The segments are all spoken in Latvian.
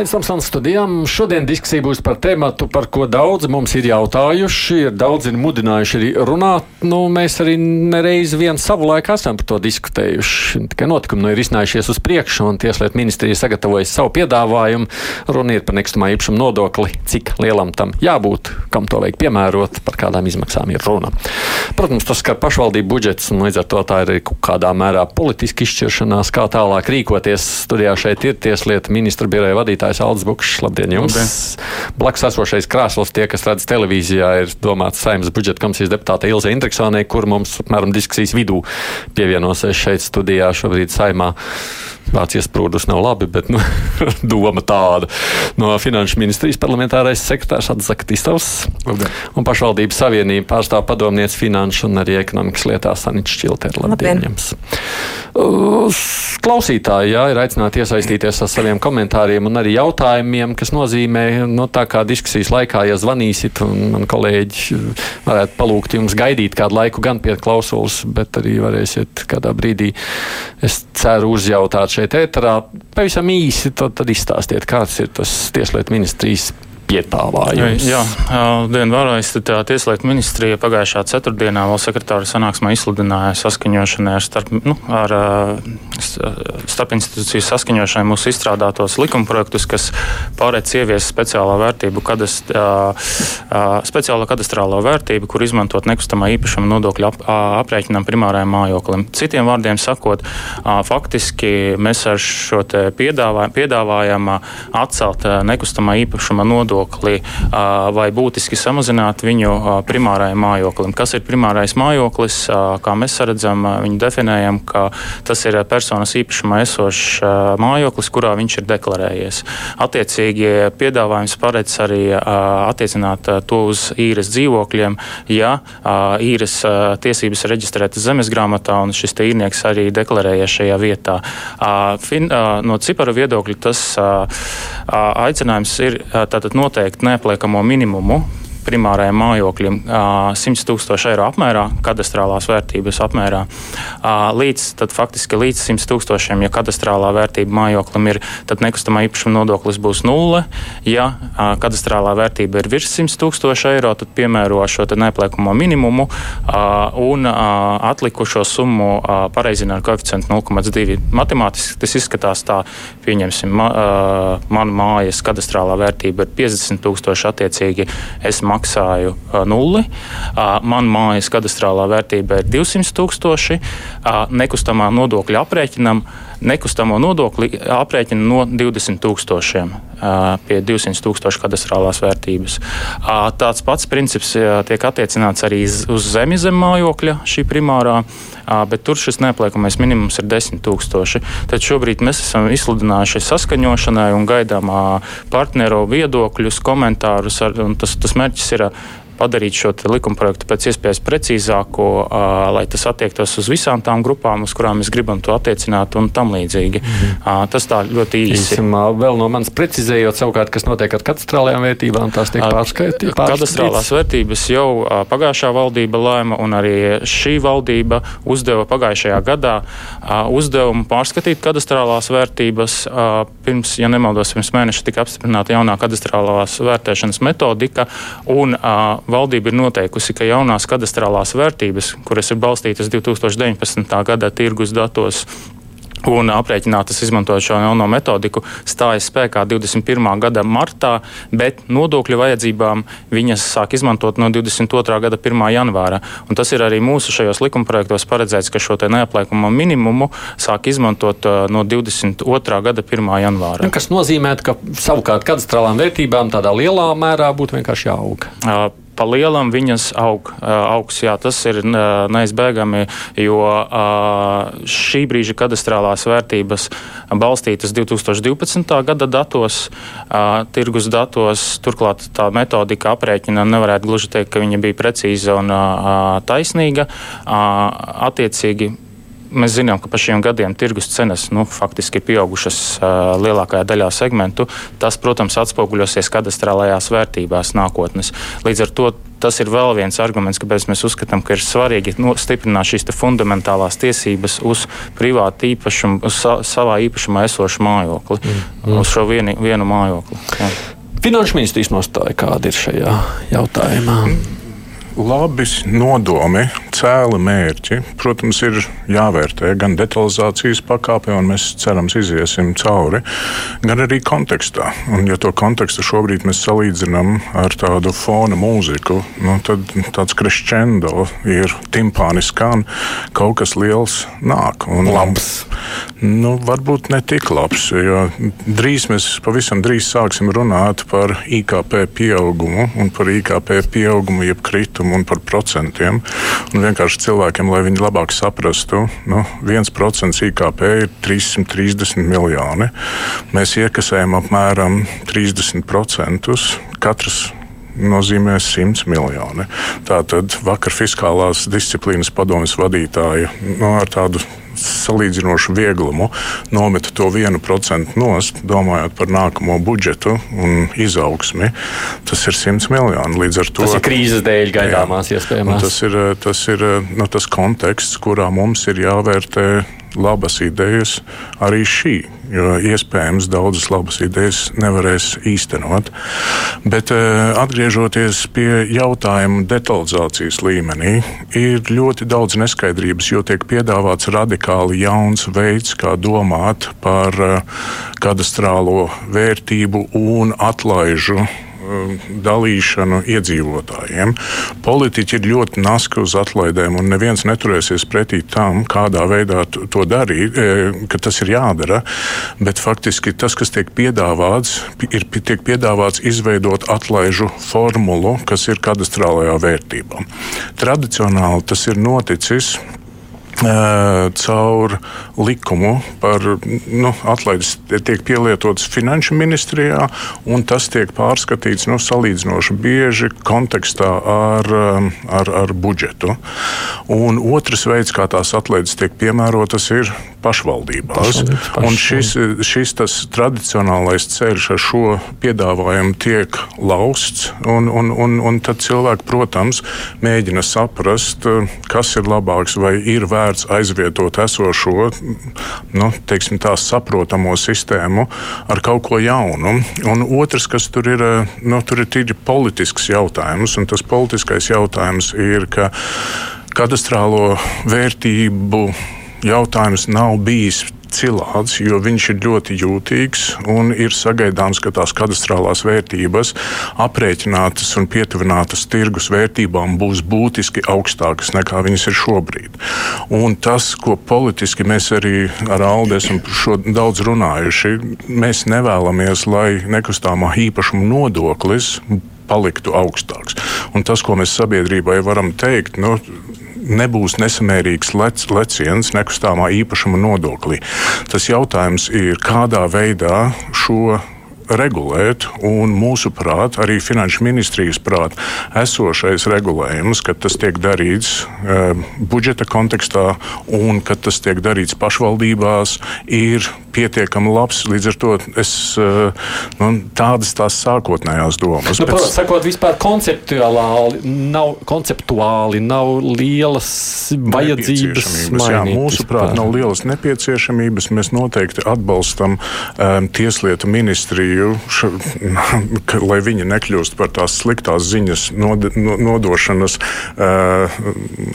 Pēc tam studijām šodien diskusija būs par tēmu, par ko daudzi mums ir jautājuši. Ir daudzi ir mudinājuši arī runāt. Nu, mēs arī nereiz vien savu laiku esam par to diskutējuši. Tikai notikumi nu, ir izcinājušies uz priekšu, un Tieslietu ministrija sagatavojas savu piedāvājumu. Runa ir par nekustamā īpašuma nodokli, cik lielam tam jābūt, kam to vajag piemērot, par kādām izmaksām ir runa. Protams, tas skar pašvaldību budžets, un līdz ar to tā ir kaut kādā mērā politiska izšķiršanās, kā tālāk rīkoties. Studijā šeit ir Tieslietu ministra biroja vadītāja vadītājs Aldis Bukšs. Labdien jums! Labdien. Blakus esošais krāsls, tie, kas redz televīzijā, ir domāts saimnes budžeta komisijas deputāte Ilze Indriksonē, kur mums apmēram diskusijas vidū pievienosies šeit studijā šobrīd saimā. Vārds iesprūdus nav labi, bet nu, doma tāda. No Finanšu ministrijas parlamentārais sekretārs Atzaktistovs un pašvaldības savienība pārstāv padomniec finanšu un arī ekonomikas lietās Sanīts Čilter. Labdien! Jums. Klausītāji jā, ir aicināti iesaistīties ar saviem komentāriem un arī jautājumiem, kas nozīmē, nu, tā kā diskusijas laikā, ja zvanīsit, un man kolēģi varētu palūgt jums gaidīt kādu laiku gan pie klausulas, bet arī varēsiet kādā brīdī, es ceru, uzjautāt šeit ēterā. Pavisam īsi tad izstāstiet, kāds ir tas Tieslietu ministrijas piedāvājums. Jā, dienu varēs Tieslietu ministrija pagājušā ceturtdienā valsts sekretāra sanāksmē izsludināja saskaņošanai ar starp, nu, ar, starp institūciju saskaņošanai mūsu izstrādātos likumprojektus, kas pārēc ievies speciālā vērtību, kadast, speciālo kadastrālo vērtību, kur izmantot nekustamā īpašuma nodokļu ap, aprēķinam primārajam mājoklim. Citiem vārdiem sakot, faktiski mēs ar šo piedāvājam, piedāvājam atcelt nekustamā īpašuma nodokļu nodokli vai būtiski samazināt viņu primārajam mājoklim. Kas ir primārais mājoklis? Kā mēs redzam, viņu definējam, ka tas ir personas īpašumā esošs mājoklis, kurā viņš ir deklarējies. Attiecīgi piedāvājums paredz arī attiecināt to uz īres dzīvokļiem, ja īres tiesības ir reģistrētas zemes grāmatā un šis īrnieks arī deklarējies šajā vietā. No ciparu viedokļa tas aicinājums ir tātad noteikt neapliekamo minimumu primārajam mājoklim 100 tūkstoši eiro apmērā, kadastrālās vērtības apmērā, līdz, tad faktiski līdz 100 tūkstošiem, ja kadastrālā vērtība mājoklim ir, tad nekustamā īpašuma nodoklis būs nulle. Ja kadastrālā vērtība ir virs 100 tūkstoši eiro, tad piemēro šo neapliekamo minimumu un atlikušo summu pareizina ar koeficientu 0,2. Matemātiski tas izskatās tā, pieņemsim, ma, mana mājas kadastrālā vērtība ir 50 tūkstoši attiecīgi. Es maksāju nulli. Man mājas kadastrālā vērtība ir 200 tūkstoši. Nekustamā nodokļa aprēķinam nekustamo nodokli aprēķina no 20 tūkstošiem pie 200 tūkstošu kadastrālās vērtības. Tāds pats princips tiek attiecināts arī uz zemi zem mājokļa, šī primārā, bet tur šis neapliekamais minimums ir 10 tūkstoši. Tad šobrīd mēs esam izsludinājuši saskaņošanai un gaidām partneru viedokļus, komentārus. Ar, tas, tas mērķis ir padarīt šo likumprojektu pēc iespējas precīzāku, lai tas attiektos uz visām tām grupām, uz kurām mēs gribam to attiecināt un tam līdzīgi. -hmm. Tas tā ļoti īsi. Īsimā, vēl no manis precizējot savukārt, kas notiek ar katastrālajām vērtībām, tās tiek pārskaitītas. Katastrālās vērtības jau pagājušā valdība lēma un arī šī valdība uzdeva pagājušajā gadā uzdevumu pārskatīt katastrālās vērtības. Pirms, ja nemaldos, pirms mēneša tika apstiprināta jaunā katastrālās vērtēšanas metodika un valdība ir noteikusi, ka jaunās kadastrālās vērtības, kuras ir balstītas 2019. gada tirgus datos, un aprēķinātas izmantojot šo jauno metodiku, stājas spēkā 21. gada martā, bet nodokļu vajadzībām viņas sāk izmantot no 22. gada 1. janvāra. Un tas ir arī mūsu šajos likumprojektos paredzēts, ka šo neapliekumu minimumu sāk izmantot uh, no 22. gada 1. janvāra. Nu, kas nozīmē, ka savukārt kadastrālām vērtībām tādā lielā mērā būtu vienkārši jāaug. Uh, pa lielam viņas aug, augs. Jā, tas ir neizbēgami, jo šī brīža kadastrālās vērtības balstītas 2012. gada datos, tirgus datos. Turklāt tā metodika aprēķina nevarētu gluži teikt, ka viņa bija precīza un taisnīga. Attiecīgi mēs zinām, ka pa šiem gadiem tirgus cenas nu, faktiski ir pieaugušas uh, lielākajā daļā segmentu. Tas, protams, atspoguļosies kadastrālajās vērtībās nākotnes. Līdz ar to tas ir vēl viens arguments, kāpēc mēs uzskatām, ka ir svarīgi nu, stiprināt šīs fundamentālās tiesības uz privātu īpašumu, uz sa savā īpašumā esošu mājokli, mm. uz šo vieni, vienu mājokli. Jā. Finanšu ministrijas nostāja kāda ir šajā jautājumā? Mm labi nodomi, cēli mērķi, protams, ir jāvērtē gan detalizācijas pakāpē, un mēs cerams iziesim cauri, gan arī kontekstā. Un, ja to kontekstu šobrīd mēs salīdzinām ar tādu fona mūziku, nu, tad tāds crescendo ir timpāni skan, kaut kas liels nāk. Un, labs. Nu, varbūt ne tik labs, jo drīz mēs pavisam drīz sāksim runāt par IKP pieaugumu un par IKP pieaugumu jeb kritumu un par procentiem. Un vienkārši cilvēkiem, lai viņi labāk saprastu, nu, 1% IKP ir 330 miljoni. Mēs iekasējam apmēram 30%. Katrs nozīmē 100 miljoni. Tātad vakar fiskālās disciplīnas padomjas vadītāja nu, ar tādu salīdzinošu vieglumu nometa to vienu procentu nost, domājot par nākamo budžetu un izaugsmi. Tas ir 100 miljoni. Līdz ar to tas ir krīzes dēļ gaidāmās iespējamās. Tas ir, tas ir nu, tas konteksts, kurā mums ir jāvērtē labas idejas arī šī, jo iespējams daudzas labas idejas nevarēs īstenot. Bet eh, atgriežoties pie jautājuma detalizācijas līmenī, ir ļoti daudz neskaidrības, jo tiek piedāvāts radikāli jauns veids, kā domāt par eh, kadastrālo vērtību un atlaižu dalīšanu iedzīvotājiem. Politiķi ir ļoti naski uz atlaidēm, un neviens neturēsies pretī tam, kādā veidā to darīt, e, ka tas ir jādara. Bet faktiski tas, kas tiek piedāvāts, ir tiek piedāvāts izveidot atlaižu formulu, kas ir kadastrālajā vērtībā. Tradicionāli tas ir noticis caur likumu par nu, atlaides tiek pielietots finanšu ministrijā, un tas tiek pārskatīts nu, salīdzinoši bieži kontekstā ar, ar, ar budžetu. Un otrs veids, kā tās atlaides tiek piemērotas, ir pašvaldībās. Un šis, šis tas tradicionālais ceļš ar šo piedāvājumu tiek lausts, un, un, un, un tad cilvēki, protams, mēģina saprast, kas ir labāks vai ir vērts vērts aizvietot esošo, nu, teiksim, tā saprotamo sistēmu ar kaut ko jaunu. Un otrs, kas tur ir, nu, tur ir tīri politisks jautājums, un tas politiskais jautājums ir, ka kadastrālo vērtību jautājums nav bijis cilāts, jo viņš ir ļoti jūtīgs un ir sagaidāms, ka tās kadastrālās vērtības aprēķinātas un pietuvinātas tirgus vērtībām būs būtiski augstākas nekā viņas ir šobrīd. Un tas, ko politiski mēs arī ar Aldi esam daudz runājuši, mēs nevēlamies, lai nekustamā īpašuma nodoklis paliktu augstāks. Un tas, ko mēs sabiedrībai varam teikt, nu, nebūs nesamērīgs lec, leciens nekustamā īpašuma nodoklī. Tas jautājums ir, kādā veidā šo regulēt, un mūsuprāt, arī Finanšu ministrijas prāt, esošais regulējums, kad tas tiek darīts e, budžeta kontekstā un kad tas tiek darīts pašvaldībās, ir pietiekami labs. Līdz ar to es, eh, nu, tādas tās sākotnējās domas. Nu, protams, sakot, vispār konceptuāli nav, konceptuāli nav lielas vajadzības. Jā, mūsuprāt, nav lielas nepieciešamības. Mēs noteikti atbalstam um, Tieslietu ministriju, š, lai viņi nekļūst par tās sliktās ziņas nod, nodošanas uh,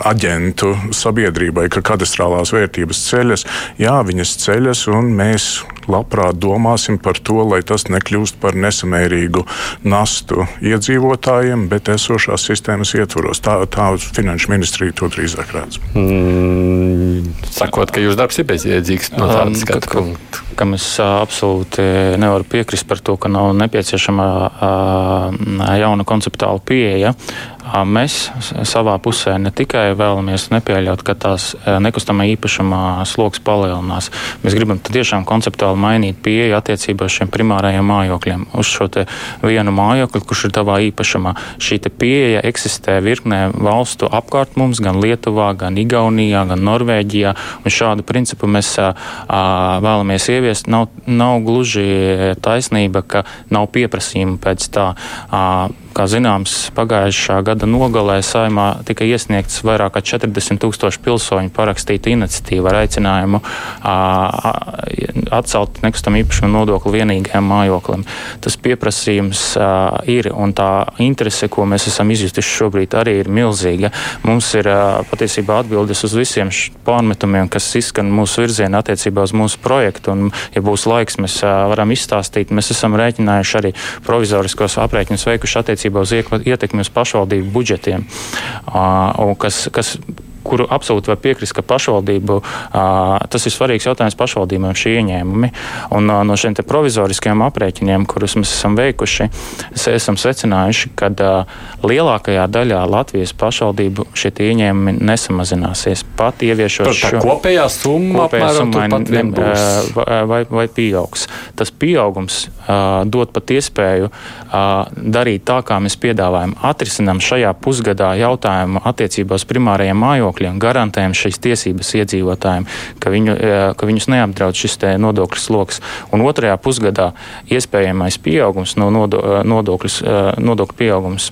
aģentu sabiedrībai, ka kadastrālās vērtības ceļas. Jā, viņas ceļas un mēs labprāt domāsim par to, lai tas nekļūst par nesamērīgu nastu iedzīvotājiem, bet esošās sistēmas ietvaros. Tā, tā finanšu ministrija to drīzāk redz. Mm, sakot, ka jūsu darbs ir bezjēdzīgs no tādas skatu punkta. Kam es absolūti nevaru piekrist par to, ka nav nepieciešama jauna konceptuāla pieeja. Mēs savā pusē ne tikai vēlamies nepieļaut, ka tās nekustamā īpašumā sloks palielinās. Mēs gribam tiešām konceptuāli mainīt pieeju attiecībā uz šiem primārajiem mājokļiem, uz šo vienu mājokli, kurš ir tavā īpašumā. Šī pieeja eksistē virknē valstu apkārt mums, gan Lietuvā, gan Igaunijā, gan Norvēģijā. Šādu principu mēs a, a, vēlamies ieviest. Nav, nav gluži taisnība, ka nav pieprasījuma pēc tā. A, Kā zināms, pagājušā gada nogalē saimā tika iesniegts vairāk kā 40 tūkstoši pilsoņu parakstīta iniciatīva ar aicinājumu atcelt nekustamā īpašuma nodokli vienīgajam mājoklim. Tas pieprasījums a, ir un tā interese, ko mēs esam izjutuši šobrīd, arī ir milzīga. Mums ir a, patiesībā atbildes uz visiem pārmetumiem, kas izskan mūsu virzienā attiecībā uz mūsu projektu. Un, ja būs laiks, mēs a, varam izstāstīt. Mēs esam rēķinājuši arī provizoriskos aprēķinus veikuši attiecībā attiecībā uz ietekmi uz pašvaldību budžetiem, kas, kas kuru absolūti var piekrist, ka pašvaldību tas ir svarīgs jautājums pašvaldībām šie ieņēmumi. Un no šiem provizoriskajiem aprēķiniem, kurus mēs esam veikuši, esam secinājuši, ka lielākajā daļā Latvijas pašvaldību šie ieņēmumi nesamazināsies. Pat ieviešot šo kopējā summu, kopējā summa ne, vai, vai pieaugs. Tas pieaugums dod pat iespēju darīt tā, kā mēs piedāvājam. Atrisinām šajā pusgadā jautājumu attiecībā uz primārajiem mājokļiem nodokļiem, garantējam šīs tiesības iedzīvotājiem, ka, viņu, e, ka viņus neapdraud šis nodokļu sloks. Un otrajā pusgadā iespējamais pieaugums no e, nodokļu, e, nodokļu pieaugums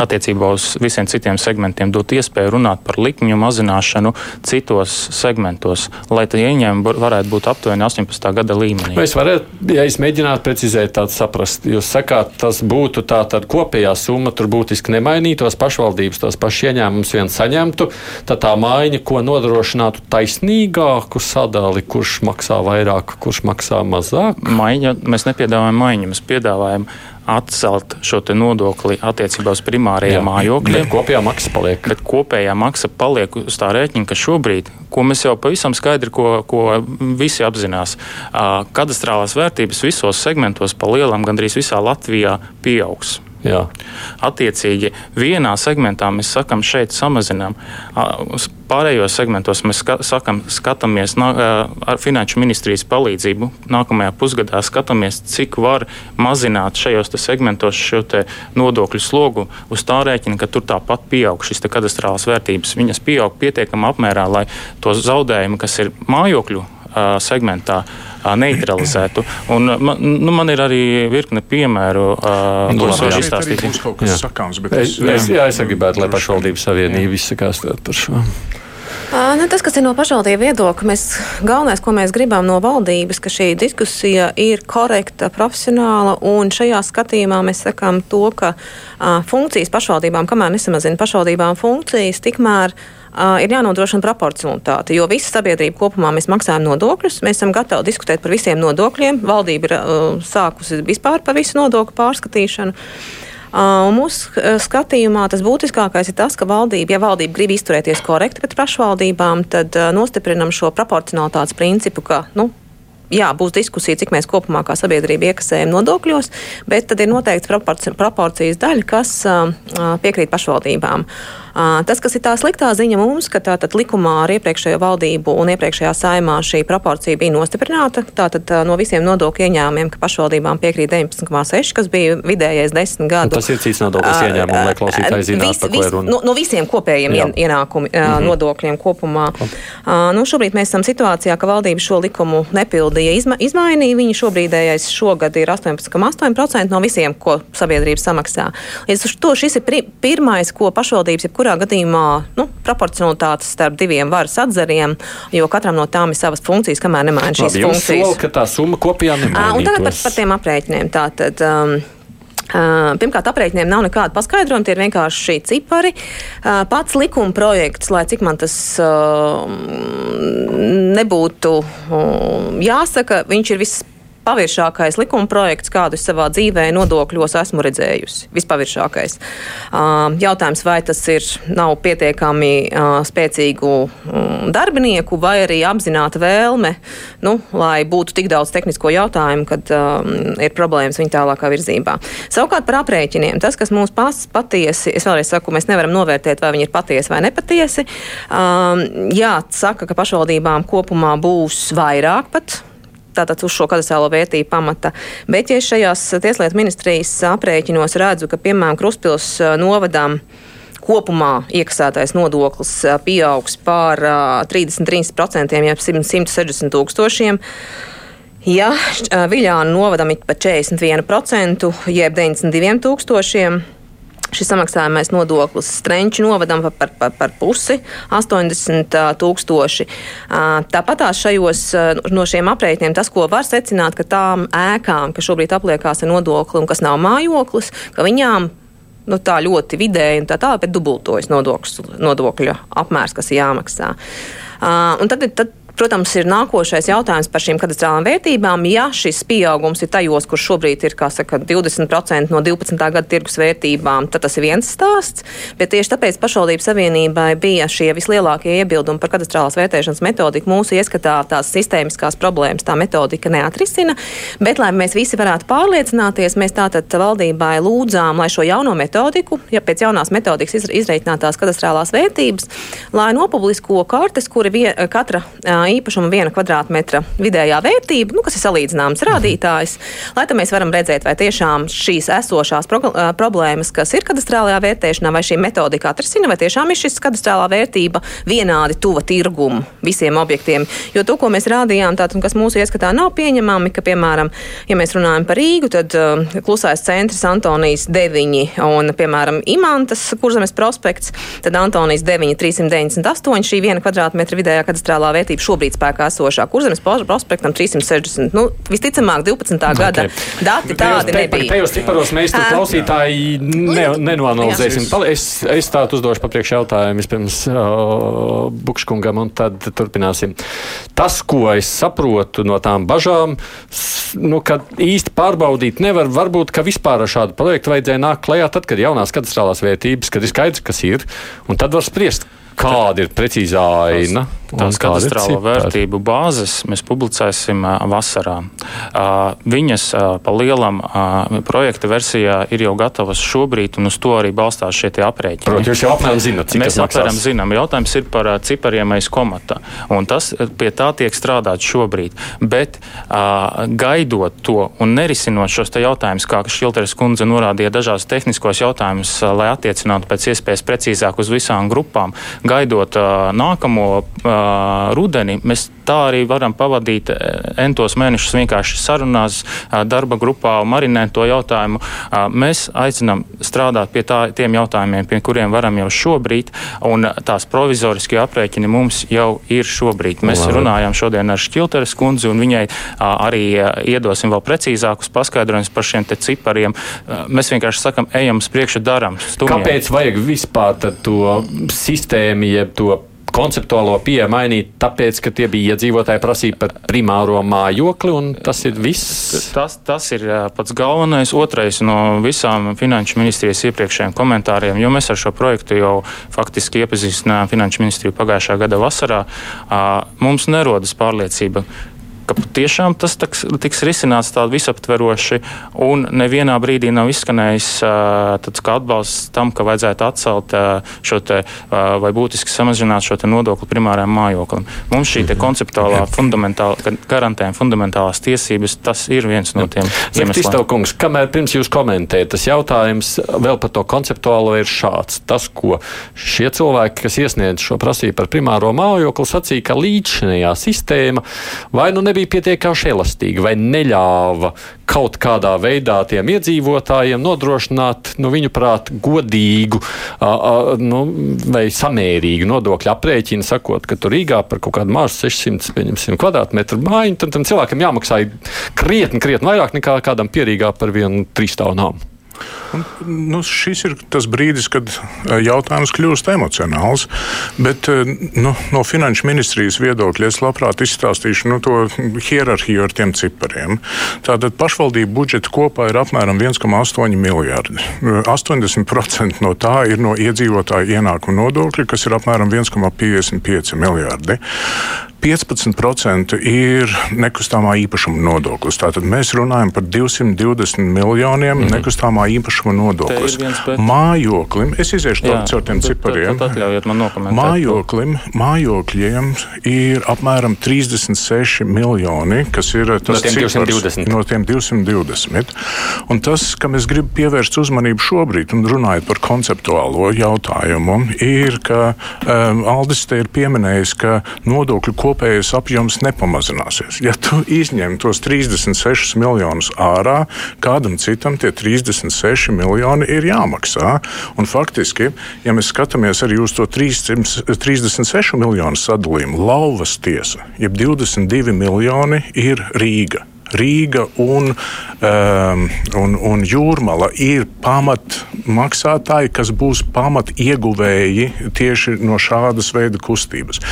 attiecībā uz visiem citiem segmentiem dot iespēju runāt par likmju mazināšanu citos segmentos, lai tie ieņēmumi varētu būt aptuveni 18. gada līmenī. Es varētu, ja es mēģinātu precizēt tādu saprast, jūs sakāt, tas būtu tā tad kopējā summa, tur būtiski nemainītos, pašvaldības tos pašus ieņēmumus vien saņemtu, tad tā maiņa, ko nodrošinātu taisnīgāku sadali, kurš maksā vairāk, kurš maksā mazāk? Maiņa, mēs nepiedāvājam maiņu, mēs piedāvājam atcelt šo nodokli attiecībā uz primārajiem mājokļiem. Kopējā maksa paliek. Bet kopējā maksa paliek uz tā rēķina, ka šobrīd, ko mēs jau pavisam skaidri, ko, ko visi apzinās, kadastrālās vērtības visos segmentos pa lielam gandrīz visā Latvijā pieaugs. Jā. Attiecīgi, vienā segmentā mēs sakām, šeit samazinām. Pārējos segmentos mēs sakam, skatāmies nā, ar Finanšu ministrijas palīdzību. Nākamajā pusgadā skatāmies, cik var mazināt šajos segmentos šo nodokļu slogu uz tā rēķina, ka tur tāpat pieaug šīs kadastrālās vērtības. Viņas pieaug pietiekamā apmērā, lai tos zaudējumus, kas ir mājokļu segmentā, neutralizētu. Un, man, nu, man ir arī virkne piemēru, kurus var izstāstīt. Sakāms, es, es, jā, es gribētu, lai pašvaldības savienība izsakās par šo. Nu, tas, kas ir no pašvaldību viedokļa, mēs, galvenais, ko mēs gribam no valdības, ka šī diskusija ir korekta, profesionāla, un šajā skatījumā mēs sakām to, ka a, funkcijas pašvaldībām, kamēr nesamazina pašvaldībām funkcijas, tikmēr uh, ir jānodrošina proporcionalitāte, jo visa sabiedrība kopumā mēs maksājam nodokļus. Mēs esam gatavi diskutēt par visiem nodokļiem. Valdība ir uh, sākusi vispār par visu nodokļu pārskatīšanu. Uh, mūsu skatījumā tas būtiskākais ir tas, ka valdība, ja valdība grib izturēties korekti pret pašvaldībām, tad uh, nostiprinam šo proporcionalitātes principu, ka nu, jā, būs diskusija, cik mēs kopumā kā sabiedrība iekasējam nodokļos, bet tad ir noteikts proporcijas daļa, kas uh, piekrīt pašvaldībām. Uh, tas, kas ir tā sliktā ziņa mums, ka tātad likumā ar iepriekšējo valdību un iepriekšējā saimā šī proporcija bija nostiprināta. Tātad no visiem nodokļu ieņēmumiem, ka pašvaldībām piekrīt 19,6, kas bija vidējais desmit gadu. Un tas ir cits nodokļu ieņēmums, lai klausītāji zinātu, vis, par ko ir runa. No, no visiem kopējiem Jā. ienākumu mm -hmm. nodokļiem kopumā. Nu, šobrīd mēs esam situācijā, ka valdība šo likumu nepilda Valdija izma, izmainīja. Viņa šobrīdējais šogad ir 18,8% no visiem, ko sabiedrība samaksā. Līdz ar to šis ir pirmais, ko pašvaldības jebkurā gadījumā nu, proporcionalitātes starp diviem varas atzariem, jo katram no tām ir savas funkcijas, kamēr nemaina šīs Labi, funkcijas. Sol, ka tā summa kopijā nemainītos. Un tagad par, par tiem aprēķiniem. Tātad, um, Pirmkārt, aprēķiniem nav nekāda paskaidrojuma, tie ir vienkārši šī cipari. Pats likuma projekts, lai cik man tas nebūtu jāsaka, viņš ir viss vispaviršākais likuma projekts, kādu es savā dzīvē nodokļos esmu redzējusi. Vispaviršākais. Jautājums, vai tas ir nav pietiekami spēcīgu um, darbinieku vai arī apzināta vēlme, nu, lai būtu tik daudz tehnisko jautājumu, kad ir problēmas viņa tālākā virzībā. Savukārt par aprēķiniem. Tas, kas mūs pas, patiesi, es vēlreiz saku, mēs nevaram novērtēt, vai viņi ir patiesi vai nepatiesi. Jā, saka, ka pašvaldībām kopumā būs vairāk pat tātad uz šo kadastrālo vērtību pamata. Bet, ja šajās tieslietu ministrijas aprēķinos redzu, ka, piemēram, Kruspils novadām kopumā iekasētais nodoklis pieaugs par 33%, jeb 160 tūkstošiem. Ja Viļāna novadam ir par 41%, jeb 92 tūkstošiem, Šis samaksājamais nodoklis Strenču novadam par, par, par, pusi - 80 tūkstoši. Tāpat šajos no šiem aprēķiniem tas, ko var secināt, ka tām ēkām, kas šobrīd apliekās ar nodokli un kas nav mājoklis, ka viņām nu, tā ļoti vidēji un tā tālāk, bet dubultojas nodokļu apmērs, kas jāmaksā. Uh, tad, tad Protams, ir nākošais jautājums par šīm kadastrālām vērtībām. Ja šis pieaugums ir tajos, kur šobrīd ir saka, 20% no 12. gada tirgus vērtībām, tad tas ir viens stāsts. Bet tieši tāpēc pašvaldību savienībai bija šie vislielākie iebildumi par kadastrālās vērtēšanas metodiku. Mūsu ieskatā tās sistēmiskās problēmas tā metodika neatrisina. Bet, lai mēs visi varētu pārliecināties, mēs tātad valdībai lūdzām, lai šo jauno metodiku, ja pēc jaunās metodikas izreikinātās kadastrālās vērtības, lai nopublisko kartes, kura vien, katra īpašuma viena kvadrātmetra vidējā vērtība, nu, kas ir salīdzināms rādītājs, lai mēs varam redzēt, vai tiešām šīs esošās pro problēmas, kas ir kadastrālajā vērtēšanā, vai šī metodika atrisina, vai tiešām ir šis kadastrālā vērtība vienādi tuva tirgumu visiem objektiem. Jo to, ko mēs rādījām, tātad, kas mūsu ieskatā nav pieņemami, ka, piemēram, ja mēs runājam par Rīgu, tad uh, klusais centrs Antonijas 9 un, piemēram, Imantas kurzemes prospekts, tad Antonijas 9 398 šī viena kvadrātmetra vidējā kadastrālā vērtība šobrīd spēkā esošā kurzemes prospektam 360. Nu, visticamāk, 12. gada okay. dati tādi te, nebija. Tajos ciparos mēs tur klausītāji ne, nenoanalizēsim. Es, es tādu uzdošu papriekš jautājumu vispirms uh, Bukškungam un tad turpināsim. Tas, ko es saprotu no tām bažām, nu, ka īsti pārbaudīt nevar, varbūt, ka vispār ar šādu projektu vajadzēja nākt klajā tad, kad jaunās katastrālās vērtības, kad ir skaidrs, kas ir, un tad var spriest, kāda ir precīzā aina. Tās katastrāla vērtību bāzes mēs publicēsim vasarā. Viņas pa lielam projekta versijā ir jau gatavas šobrīd, un uz to arī balstās šie aprēķini. Protams, jūs jau apmēram zinat, cik mēs apmēram zinām. Jautājums ir par cipariem aiz komata, un tas pie tā tiek strādāts šobrīd. Bet gaidot to un nerisinot šos jautājumus, kā Šilteres kundze norādīja dažās tehniskos jautājumus, lai attiecinātu pēc iespējas precīzāk uz visām grupām, gaidot nākamo rudeni, mēs tā arī varam pavadīt entos mēnešus vienkārši sarunās, darba grupā un marinēt to jautājumu. Mēs aicinām strādāt pie tā, tiem jautājumiem, pie kuriem varam jau šobrīd, un tās provizoriskie aprēķini mums jau ir šobrīd. Mēs Labi. runājām šodien ar Šķilteres kundzi, un viņai arī iedosim vēl precīzākus paskaidrojumus par šiem te cipariem. Mēs vienkārši sakam, ejam uz priekšu, daram. Stumjiem. Kāpēc vajag vispār to sistēmu, jeb to konceptuālo pieeju mainīt, tāpēc, ka tie bija iedzīvotāji prasīja par primāro mājokli, un tas ir viss. Tas, tas ir pats galvenais. Otrais no visām finanšu ministrijas iepriekšējiem komentāriem, jo mēs ar šo projektu jau faktiski iepazīstinājām finanšu ministriju pagājušā gada vasarā, mums nerodas pārliecība ka patiešām tas taks, tiks risināts tā visaptveroši, un nevienā brīdī nav izskanējis tāds kā atbalsts tam, ka vajadzētu atcelt šo te vai būtiski samazināt šo te nodokli primārajam mājoklim. Mums šī te mhm. konceptuālā fundamentāla, garantējuma fundamentālās tiesības, tas ir viens no tiem iemesliem. Kungs, kamēr pirms jūs komentējat, tas jautājums vēl par to konceptuālo ir šāds. Tas, ko šie cilvēki, kas iesniedz šo prasību par primāro mājokli, sacīja, ka līdzinējā sistēma vai nu nebija nebija pietiekami elastīga vai neļāva kaut kādā veidā tiem iedzīvotājiem nodrošināt, nu, viņu prāt, godīgu a, a, nu, vai samērīgu nodokļu aprēķinu, sakot, ka tur Rīgā par kaut kādu mazu 600 kvadrātmetru māju, tad tam cilvēkam jāmaksā krietni, krietni vairāk nekā kādam pierīgā par vienu trīsstāvu nāmu. Un, nu, šis ir tas brīdis, kad eh, jautājums kļūst emocionāls. Bet eh, nu, no finanšu ministrijas viedokļa es labprāt izstāstīšu nu, to hierarhiju ar tiem cipariem. Tātad pašvaldību budžets kopā ir apmēram 1,8 miljardi. 80% no tā ir no iedzīvotāju ienākuma nodokļa, kas ir apmēram 1,55 miljardi. 15% ir nekustamā īpašuma nodoklis. Tātad mēs runājam par 220 miljoniem mm. nekustamā īpašuma nodoklis. Bet... Mājoklim, es iziešu Jā, caur tiem cipariem. Mājoklim, mājokļiem ir apmēram 36 miljoni, kas ir tas no cipars, 220. No tiem 220. Un tas, kam es gribu pievērst uzmanību šobrīd, un runājot par konceptuālo jautājumu, ir, ka um, Aldis te ir pieminējis, ka nodokļu kopums kopējais apjoms nepamazināsies. Ja tu izņem tos 36 miljonus ārā, kādam citam tie 36 miljoni ir jāmaksā. Un faktiski, ja mēs skatāmies arī uz to 336 miljonu sadalījumu, lauvas tiesa, jeb 22 miljoni ir Rīga. Rīga un, um, un, un Jūrmala ir pamatmaksātāji, kas būs pamatieguvēji tieši no šādas veida kustības.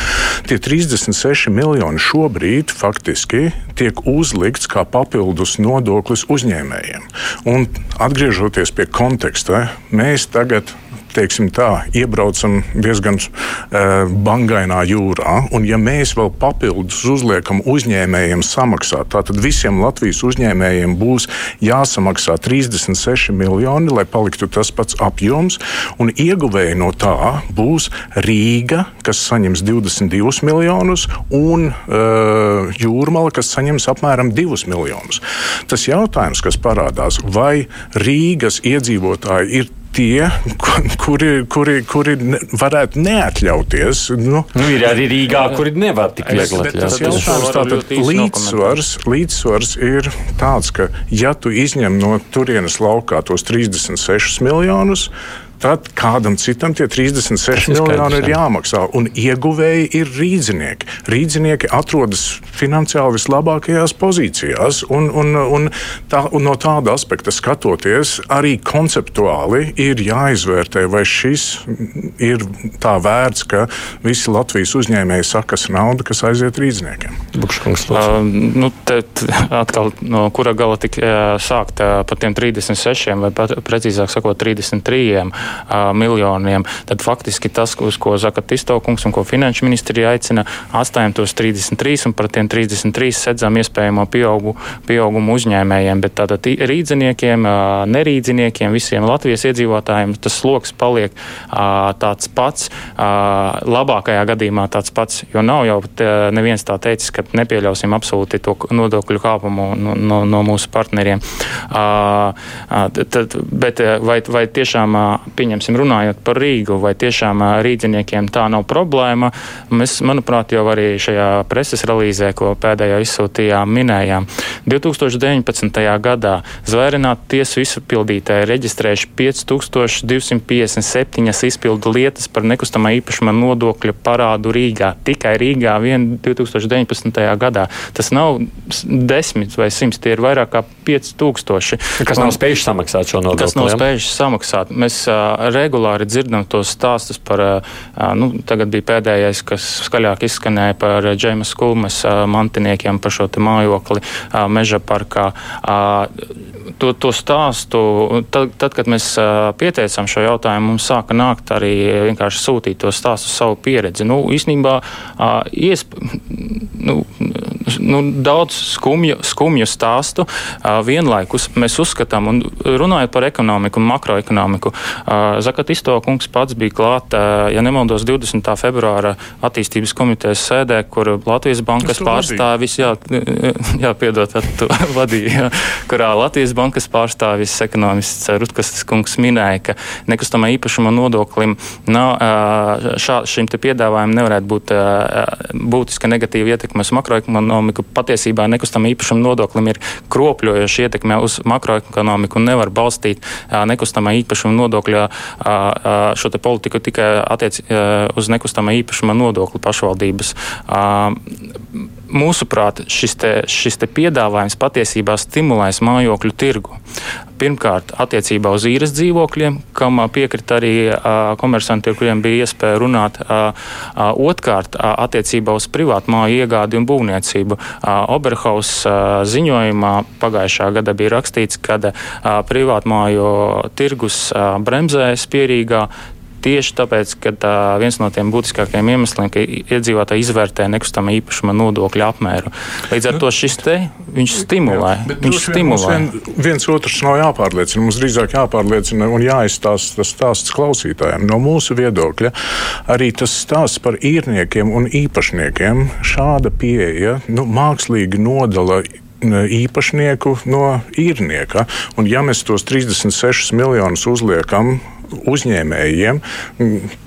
Tie 36 miljoni šobrīd faktiski tiek uzlikts kā papildus nodoklis uzņēmējiem. Un atgriežoties pie konteksta, mēs tagad teiksim tā, iebraucam diezgan uh, bangainā jūrā. Un, ja mēs vēl papildus uzliekam uzņēmējiem samaksāt, tad visiem Latvijas uzņēmējiem būs jāsamaksā 36 miljoni, lai paliktu tas pats apjoms. Un ieguvēji no tā būs Rīga, kas saņems 22 miljonus, un uh, Jūrmala, kas saņems apmēram 2 miljonus. Tas jautājums, kas parādās, vai Rīgas iedzīvotāji ir tie, kuri, kuri, kuri varētu neatļauties. Nu, nu, ir arī Rīgā, kuri nevar tik viegli atļauties. Līdzsvars, līdzsvars ir tāds, ka ja tu izņem no turienes laukā tos 36 miljonus, tad kādam citam tie 36 miljoni ir jāmaksā. Un ieguvēji ir rīznieki. Rīznieki atrodas finansiāli vislabākajās pozīcijās. Un, un, un, tā, un no tāda aspekta skatoties, arī konceptuāli ir jāizvērtē, vai šis ir tā vērts, ka visi Latvijas uzņēmēji sakas naudu, kas aiziet rīzniekiem. Uh, nu, te, atkal, no kura gala tik uh, sākt uh, par tiem 36 vai pat, precīzāk sakot 33 uh, miljoniem, tad faktiski tas, uz ko Zaka Tistokungs un ko Finanšu ministrija aicina, atstājam tos 33 un par tiem 33 sedzam iespējamo pieaugu, pieaugumu uzņēmējiem, bet tātad rīdziniekiem, nerīdziniekiem, visiem Latvijas iedzīvotājiem tas sloks paliek tāds pats, labākajā gadījumā tāds pats, jo nav jau neviens tā teicis, ka nepieļausim absolūti to nodokļu kāpumu no, no, no mūsu partneriem. Tad, bet vai, vai tiešām uh, pieņemsim, runājot par Rīgu, vai tiešām rīdziniekiem tā nav problēma. Mēs, manuprāt, jau arī šajā preses relīzē, ko pēdējā izsūtījām, minējām. 2019. gadā zvērināti tiesu izpildītāji reģistrējuši 5257 izpildu lietas par nekustamā īpašuma nodokļa parādu Rīgā. Tikai Rīgā vien 2019. gadā. Tas nav desmit vai simts, tie ir vairāk kā 5000. Kas nav spējuši samaksāt šo nodokli? Kas nav spējuši samaksāt. Mēs uh, regulāri dzirdam tos stāstus par, nu, tagad bija pēdējais, kas skaļāk izskanēja par Džeima Skulmes mantiniekiem par šo mājokli meža parkā. To, to stāstu, tad, tad, kad mēs pieteicām šo jautājumu, mums sāka nākt arī vienkārši sūtīt to stāstu savu pieredzi. Nu, īstenībā iesp, nu, nu, daudz skumju, skumju stāstu vienlaikus mēs uzskatām, un runājot par ekonomiku un makroekonomiku, Zakatisto kungs pats bija klāt, ja nemaldos, 20. februāra attīstības komitejas sēdē, kur Latvijas bankas pārstāvis, jā, jā, piedot, tu vadīji, jā, kurā Latvijas bankas pārstāvis ekonomists Rutkas kungs minēja, ka nekustamā īpašuma nodoklim nav, šā, šim te piedāvājumam nevarētu būt būtiska negatīva ietekme uz makroekonomiku. Patiesībā nekustamā īpašuma nodoklim ir kropļojoša ietekme uz makroekonomiku un nevar balstīt nekustamā īpašuma nodokļa šo politiku tikai attiec uz nekustamā īpašuma nodokli pašvaldības. Mūsuprāt, šis, te, šis te piedāvājums patiesībā stimulēs mājokļu tirgu. Pirmkārt, attiecībā uz īres dzīvokļiem, kam piekrita arī komersanti, ar kuriem bija iespēja runāt. Otrkārt, attiecībā uz privātu māju iegādi un būvniecību. Oberhaus ziņojumā pagājušā gada bija rakstīts, ka privātu māju tirgus bremzēs pierīgā Tieši tāpēc, ka tā, viens no tiem būtiskākajiem iemesliem, ka iedzīvotāji izvērtē nekustamā īpašuma nodokļa apmēru. Līdz ar nu, to šis te viņš stimulē. Jā, viņš stimulē. Vien, viens otrs nav jāpārliecina. Mums drīzāk jāpārliecina un jāizstāsta tas stāsts klausītājiem. No mūsu viedokļa arī tas stāsts par īrniekiem un īpašniekiem šāda pieeja nu, mākslīgi nodala īpašnieku no īrnieka. Un, ja mēs tos 36 miljonus uzliekam uzņēmējiem,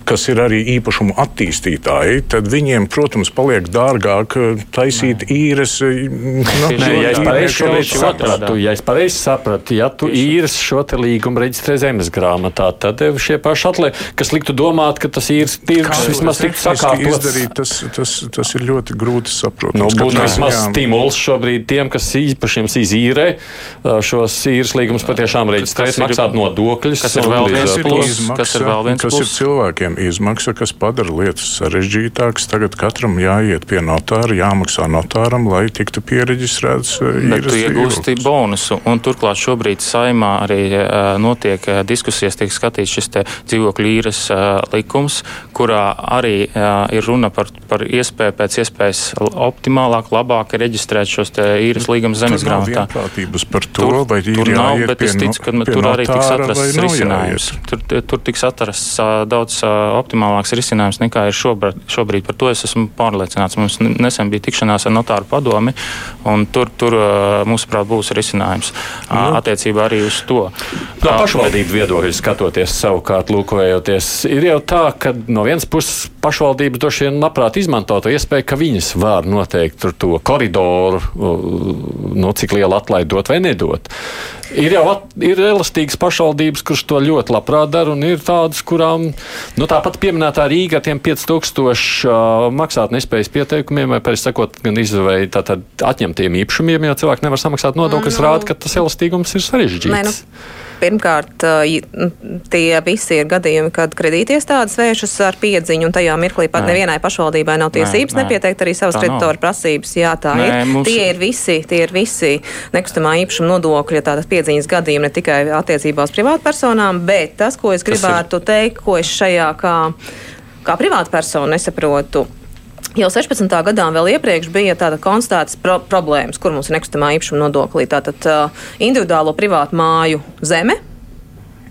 kas ir arī īpašumu attīstītāji, tad viņiem, protams, paliek dārgāk eh, taisīt Nē. īres. Eh, nu, Nē, ja es pareizi sapratu, ja es pareizi sapratu, ja tu īres šo līgumu reģistrē zemes grāmatā, tad šie paši atliek, kas liktu domāt, ka tas īres tirgus vismaz tiktu sakārtots. Tas, tas, tas ir ļoti grūti saprotams. Nu, būtu vismaz stimuls šobrīd tiem, kas īpašiem izīrē šos īres līgumus patiešām reģistrēt, maksāt nodokļus. Kas ir vēl viens plus, kas ir vēl viens plus. Kas ir cilvēkiem izmaksa, kas padara lietas sarežģītākas. Tagad katram jāiet pie notāra, jāmaksā notāram, lai tiktu pieregistrēts īres. Iegūsti bonusu, un turklāt šobrīd saimā arī uh, notiek uh, diskusijas, tiek skatīts šis dzīvokļu īres uh, likums, kurā arī ir runa par, par iespēju pēc iespējas optimālāk, labāk reģistrēt šos īres līgumus zemes grāmatā. Par to, tur, vai tur nav, bet es ticu, ka tur arī tiks atrasts risinājums. Tur, tur tiks atrasts daudz optimālāks risinājums nekā ir šobrīd. šobrīd. Par to es esmu pārliecināts. Mums nesen bija tikšanās ar notāru padomi, un tur, tur mūsuprāt, būs risinājums nu. attiecībā arī uz to. No pašvaldību viedokļa skatoties, savukārt, lūkojoties, ir jau tā, ka no vienas puses pašvaldības droši vien labprāt izmanto to iespēju, ka viņas var noteikt to koridoru, no cik lielu atlaidi dot vai nedot. Ir jau at, ir elastīgas pašvaldības, kuras to ļoti labprāt dara, un ir tādas, kurām nu, tāpat pieminētā Rīga ar tiem 5000 uh, maksāt nespējas pieteikumiem, vai pēc sakot, gan izvēlēt atņemtiem īpašumiem, jo cilvēki nevar samaksāt nodokļus, mm, rāda, ka tas elastīgums ir sarežģīts. Ne, nu. Pirmkārt, tie visi ir gadījumi, kad kredītiestādes vēršas ar piedziņu, un tajā mirklī pat nē. nevienai pašvaldībai nav tiesības nē, nē. nepieteikt arī savas kreditoru prasības. Jā, tā nē, ir. Mums... Tie ir visi, tie ir visi nekustamā īpašuma nodokļa tādas piedziņas gadījumi ne tikai attiecībā uz privātpersonām, bet tas, ko es gribētu teikt, ko es šajā kā, kā privātpersona nesaprotu Jau 16. gadā vēl iepriekš bija tāda konstatētas pro problēmas, kur mums ir nekustamā īpašuma nodoklī. Tātad uh, individuālo privātu māju zeme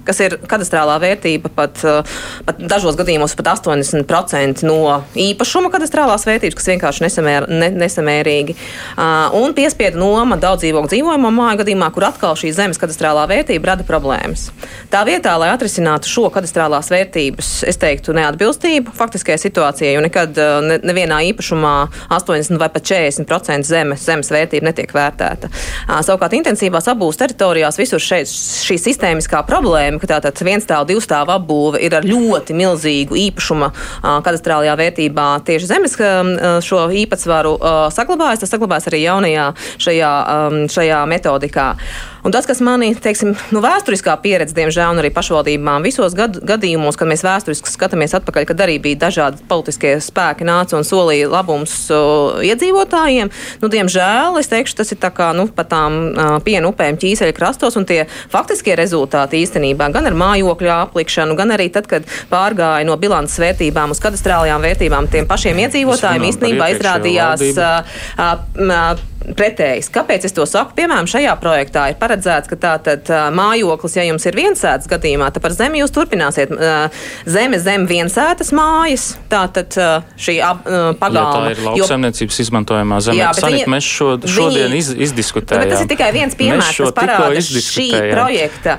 kas ir kadastrālā vērtība pat, eh, pat dažos gadījumos pat 80% no īpašuma kadastrālās vērtības, kas vienkārši nesamēr, ne, nesamērīgi. Uh, un piespiedu noma daudz dzīvokļu dzīvojamo māju gadījumā, kur atkal šī zemes kadastrālā vērtība rada problēmas. Tā vietā, lai atrisinātu šo kadastrālās vērtības, es teiktu, neatbilstību faktiskajai situācijai, jo nekad uh, ne, nevienā īpašumā 80 vai pat 40% zemes, zemes vērtība netiek vērtēta. Savukārt intensīvās apbūves teritorijās visur šeit šī sistēmiskā problēma problēma, ka tātad viens stāv, divu stāvu apbūve ir ar ļoti milzīgu īpašuma kadastrālajā vērtībā tieši zemes šo īpatsvaru saglabājas. Tas saglabājas arī jaunajā šajā, šajā metodikā. Un tas, kas manī, teiksim, nu, vēsturiskā pieredze, diemžēl, un arī pašvaldībām visos gad, gadījumos, kad mēs vēsturiski skatāmies atpakaļ, kad arī bija dažādi politiskie spēki nāca un solīja labums uh, iedzīvotājiem, nu, diemžēl, es teikšu, tas ir tā kā, nu, pa tām uh, pienu upēm ķīseļa krastos, un tie faktiskie rezultāti īstenībā gan ar mājokļu aplikšanu, gan arī tad, kad pārgāja no bilances vērtībām uz kadastrālajām vērtībām, tiem pašiem iedzīvotājiem īstenībā izrādījās. Uh, uh, pretējs. Kāpēc es to saku? Piemēram, šajā projektā ir paredzēts, ka tātad mājoklis, ja jums ir viensētas gadījumā, tad par zemi jūs turpināsiet zeme zem viensētas mājas. Tātad šī pagalma. Ja tā ir lauksaimniecības izmantojamā zeme. Jā, Sanit, viņi, mēs šo, šodien viņi, iz, izdiskutējām. Tas ir tikai viens piemērs, kas parāda šī projekta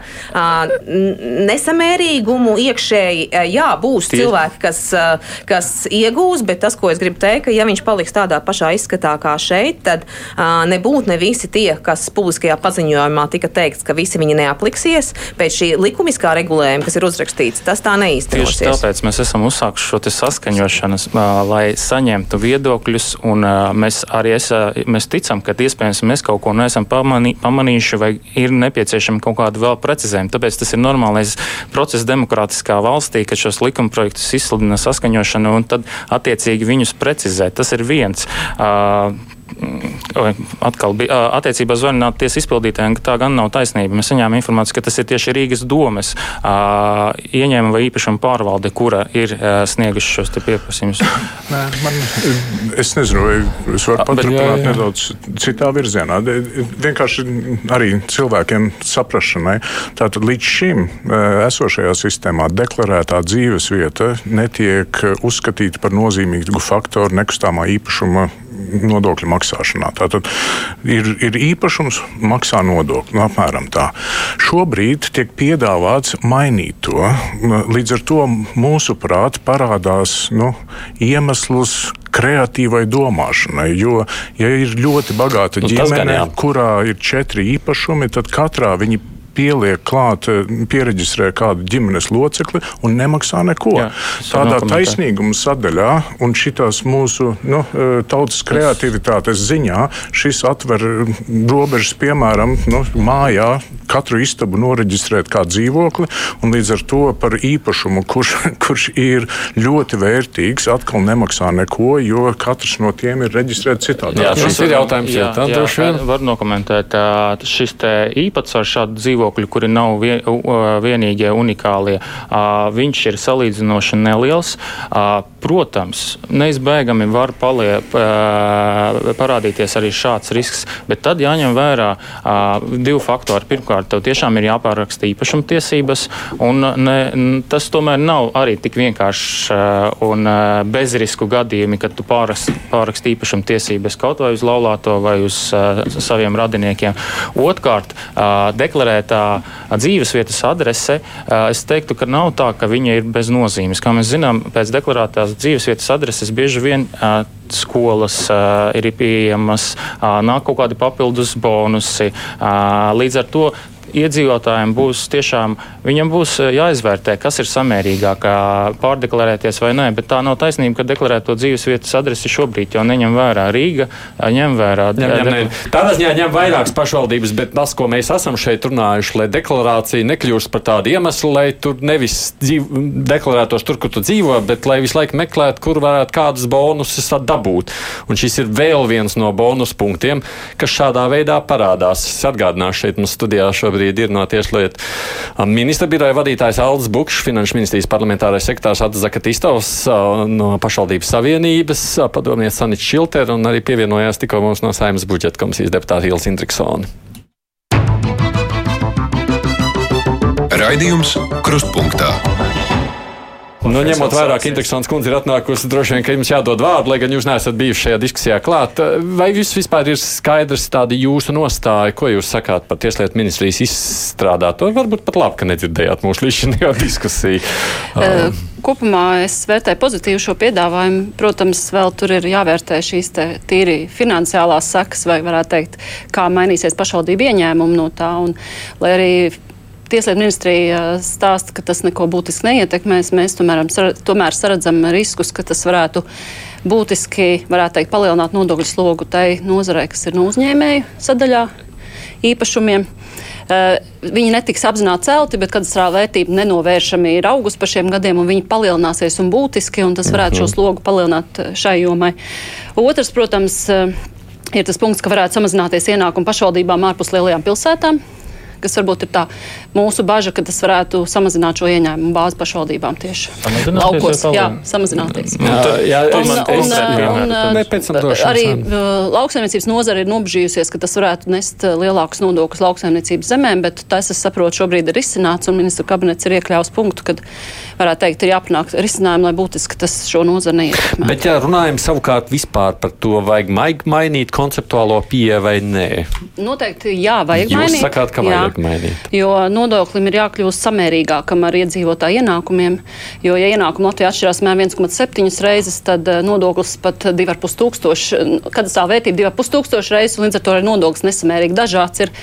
nesamērīgumu iekšēji. Jā, būs Tie... cilvēki, kas, kas iegūs, bet tas, ko es gribu teikt, ka ja viņš paliks tādā pašā izskatā kā šeit, tad Nebūtu ne visi tie, kas publiskajā paziņojumā tika teikts, ka visi viņi neapliksies pēc šī likumiskā regulējuma, kas ir uzrakstīts. Tas tā neīstenosies. Tieši tāpēc mēs esam uzsākuši šo saskaņošanu, lai saņemtu viedokļus, un mēs arī es, mēs ticam, ka iespējams mēs kaut ko neesam pamanī, pamanījuši, vai ir nepieciešama kaut kāda vēl precizējuma. Tāpēc tas ir normālais process demokrātiskā valstī, ka šos likumprojektus izsludina saskaņošanu un tad attiecīgi viņus precizē. Tas ir viens. Uh, atkal bija attiecībā uz vaininātu tiesu izpildītājiem, ka tā gan nav taisnība. Mēs saņēmām informāciju, ka tas ir tieši Rīgas domes ieņēmuma vai īpašuma pārvalde, kura ir snieguši šos pieprasījumus. Man, es nezinu, vai es varu paturpināt nedaudz citā virzienā. Vienkārši arī cilvēkiem saprašanai. Tātad līdz šim esošajā sistēmā deklarētā dzīves vieta netiek uzskatīta par nozīmīgu faktoru nekustamā īpašuma nodokļu maksāšanā. Tātad ir, ir īpašums, maksā nodokli. Nu, apmēram tā. Šobrīd tiek piedāvāts mainīt to. Līdz ar to mūsuprāt parādās nu, iemesls, kreatīvai domāšanai. Jo, ja ir ļoti bagāta nu, ģimene, gan, kurā ir četri īpašumi, tad katrā viņi pieliek klāt, eh, pieregistrē kādu ģimenes locekli un nemaksā neko. Jā, Tādā taisnīguma sadaļā un šitās mūsu nu, eh, tautas kreativitātes ziņā šis atver robežas, piemēram, nu, mājā katru istabu noreģistrēt kā dzīvokli, un līdz ar to par īpašumu, kurš, kurš ir ļoti vērtīgs, atkal nemaksā neko, jo katrs no tiem ir reģistrēts citādi. Jā, šis ir jautājums, jā, jā, jā, jā var nokomentēt. Šis īpatsvars šādu dzīvokli dzīvokļi, kuri nav vien, vienīgie unikālie, viņš ir salīdzinoši neliels. Protams, neizbēgami var palie, parādīties arī šāds risks, bet tad jāņem vērā divi faktori. Pirmkārt, tev tiešām ir jāpāraksta īpašumtiesības, un ne, tas tomēr nav arī tik vienkārši un bezrisku gadījumi, kad tu pāraksti pārakst īpašumtiesības kaut vai uz laulāto vai uz saviem radiniekiem. Otkārt, deklarētā tā dzīvesvietas adrese, es teiktu, ka nav tā, ka viņa ir bez nozīmes. Kā mēs zinām, pēc deklarētās dzīvesvietas adreses bieži vien skolas uh, ir pieejamas, uh, nāk kaut kādi papildus bonusi. Uh, līdz ar to iedzīvotājiem būs tiešām, viņam būs eh, jāizvērtē, kas ir samērīgāk, pārdeklarēties vai nē. Bet tā nav taisnība, ka deklarēto dzīves vietas adresi šobrīd jau neņem vērā Rīga, ņem vērā. Ņem, ņem, ņem. Tādā ziņā ņem vairākas pašvaldības, bet tas, ko mēs esam šeit runājuši, lai deklarācija nekļūst par tādu iemeslu, lai tur nevis dzīv, deklarētos tur, kur tu dzīvo, bet lai visu laiku meklētu, kur varētu kādas bonusus dabūt. Un šis ir vēl viens no bonus punktiem, kas šādā veidā parādās. Es atgādināšu šeit mums studijā šobrīd šobrīd ir no Tieslietu ministra biroja vadītājs Aldis Bukšs, Finanšu ministrijas parlamentārais sekretārs Atzaka Tistovs no pašvaldības savienības, padomnieks Sanits Šilter un arī pievienojās tikko mums no saimnes budžeta komisijas deputāta Ielas Indriksona. Raidījums Krustpunktā. Nu, ņemot vērā, ka interesants kundze ir atnākusi, droši vien, ka jums jādod vārdu, lai gan jūs neesat bijuši šajā diskusijā klāt. Vai viss vispār ir skaidrs tāda jūsu nostāja, ko jūs sakāt par Tieslietu ministrijas izstrādāto? Varbūt pat labi, ka nedzirdējāt mūsu līdzinājā diskusiju. Um. Kopumā es vērtēju pozitīvu šo piedāvājumu. Protams, vēl tur ir jāvērtē šīs tīri finansiālās sekas, vai varētu teikt, kā mainīsies pašvaldību ieņēmumi no tā. Un, lai arī Tieslietu ministrija stāsta, ka tas neko būtiski neietekmēs. Mēs tomēr, tomēr saredzam riskus, ka tas varētu būtiski varētu teikt, palielināt nodokļu slogu tai nozarei, kas ir no uzņēmēju sadaļā īpašumiem. Uh, viņi netiks apzināti celti, bet kadastrāla vērtība nenovēršami ir augusi par šiem gadiem, un viņi palielināsies un būtiski, un tas varētu šo mhm. slogu palielināt šai jomai. Otrs, protams, ir tas punkts, ka varētu samazināties ienākumu pašvaldībām ārpus lielajām pilsētām kas varbūt ir tā mūsu bažas, ka tas varētu samazināt šo ieņēmumu bāzi pašvaldībām tieši laukos. Jā, samazināties. Jā, arī lauksaimniecības nozara ir nobežījusies, ka tas varētu nest uh, lielākus nodokļus lauksaimniecības zemēm, bet tas, es saprotu, šobrīd ir izcināts un ministra kabinets ir iekļāvis punktu, kad varētu teikt, ir jāpanāk risinājumi, lai būtiski tas šo nozaru neietekmē. Bet, ja runājam savukārt vispār par to, vajag mainīt konceptuālo pieeju vai nē? Noteikti jā, vajag Jūs mainīt. Sakāt, ka vajag. Jā, mainīt. Jo nodoklim ir jākļūst samērīgākam ar iedzīvotāju ienākumiem. Jo, ja ienākumi Latvijā atšķirās mēram 1,7 reizes, tad eh, nodoklis pat 2,5 tūkstoši, kad tā vērtība 2,5 tūkstoši reizes, un līdz ar to arī nodoklis nesamērīgi dažāds ir.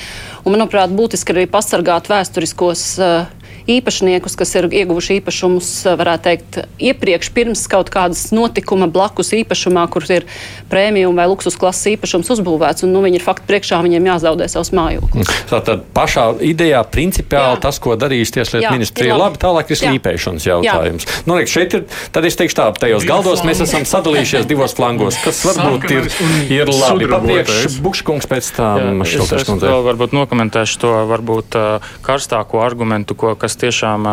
Un, manuprāt, būtiski arī pasargāt vēsturiskos uh, īpašniekus, kas ir ieguvuši īpašumus, varētu teikt, iepriekš, pirms kaut kādas notikuma blakus īpašumā, kur ir prēmiju vai luksus klases īpašums uzbūvēts, un nu, viņi ir fakti priekšā, viņiem jāzaudē savus mājokļus. Tātad pašā idejā principiāli Jā. tas, ko darīs Tieslietu ministrija, ir labi, tālāk ir slīpēšanas jautājums. Jā. Nu, liek, šeit ir, tad es teikšu tā, tajos galdos mēs esam sadalījušies divos flangos, kas varbūt ir, ir labi. Papriekš Bukškungs pēc tam Šilters kundze. Vēl varbūt nokomentēšu to varbūt karstāko argumentu, ko, kas kas tiešām.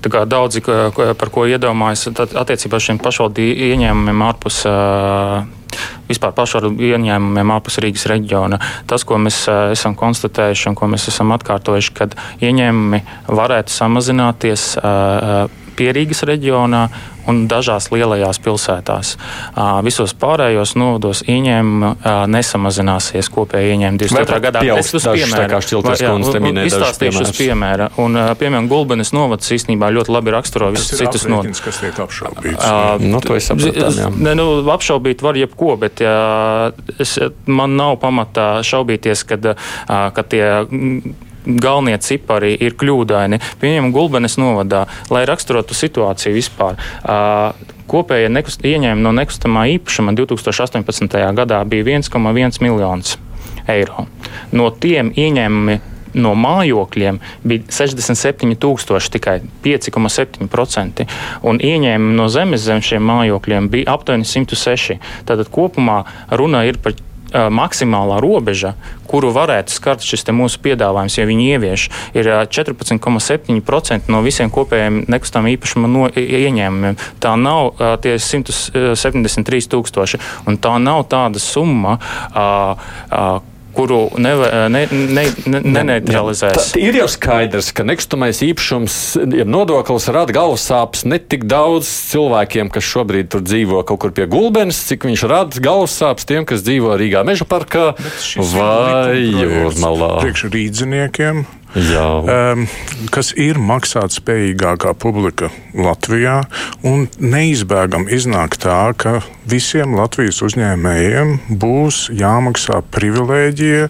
Kā daudzi, par ko iedomājas, attiecībā uz šiem pašvaldību ieņēmumiem ārpus vispār pašvaldību ieņēmumiem ārpus Rīgas reģiona. Tas, ko mēs esam konstatējuši un ko mēs esam atkārtojuši, kad ieņēmumi varētu samazināties Pierīgas reģionā un dažās lielajās pilsētās. Visos pārējos novados ieņēmumi nesamazināsies kopēji ieņēmumi 22. gadā. Es uz piemēra izstāstīšu uz piemēra. Un, piemēram, Gulbenes novads īstenībā ļoti labi raksturo visus citus nodokļus. Kas tiek apšaubīts? Uh, nu, to es saprotu. Ne, nu, apšaubīt var jebko, bet jā, es, man nav pamatā šaubīties, kad, kad tie galvenie cipari ir kļūdaini. Pieņemam, Gulbenes novadā, lai raksturotu situāciju vispār. Kopējie nekust, ieņēmumi no nekustamā īpašuma 2018. gadā bija 1,1 miljonus eiro. No tiem ieņēmumi no mājokļiem bija 67,000, tikai 5,7%. Un ieņēmumi no zemes zem šiem mājokļiem bija aptuveni 106. Tātad kopumā runa ir par maksimālā robeža, kuru varētu skart šis mūsu piedāvājums, ja viņi ievieš, ir 14,7% no visiem kopējiem nekustamā īpašuma no ieņēmumiem. Tā nav tie 173 tūkstoši, un tā nav tāda summa, kuru neve, ne, ne, ne, neneutralizēs. Ir jau skaidrs, ka nekustamais īpašums, ja nodoklis rada galvas sāpes ne tik daudz cilvēkiem, kas šobrīd tur dzīvo kaut kur pie gulbenes, cik viņš rada galvas sāpes tiem, kas dzīvo Rīgā meža parkā vai jūrmalā. Priekš rīdziniekiem um, kas ir maksāt spējīgākā publika Latvijā. Neizbēgami iznāk tā, ka visiem Latvijas uzņēmējiem būs jāmaksā privilēģija.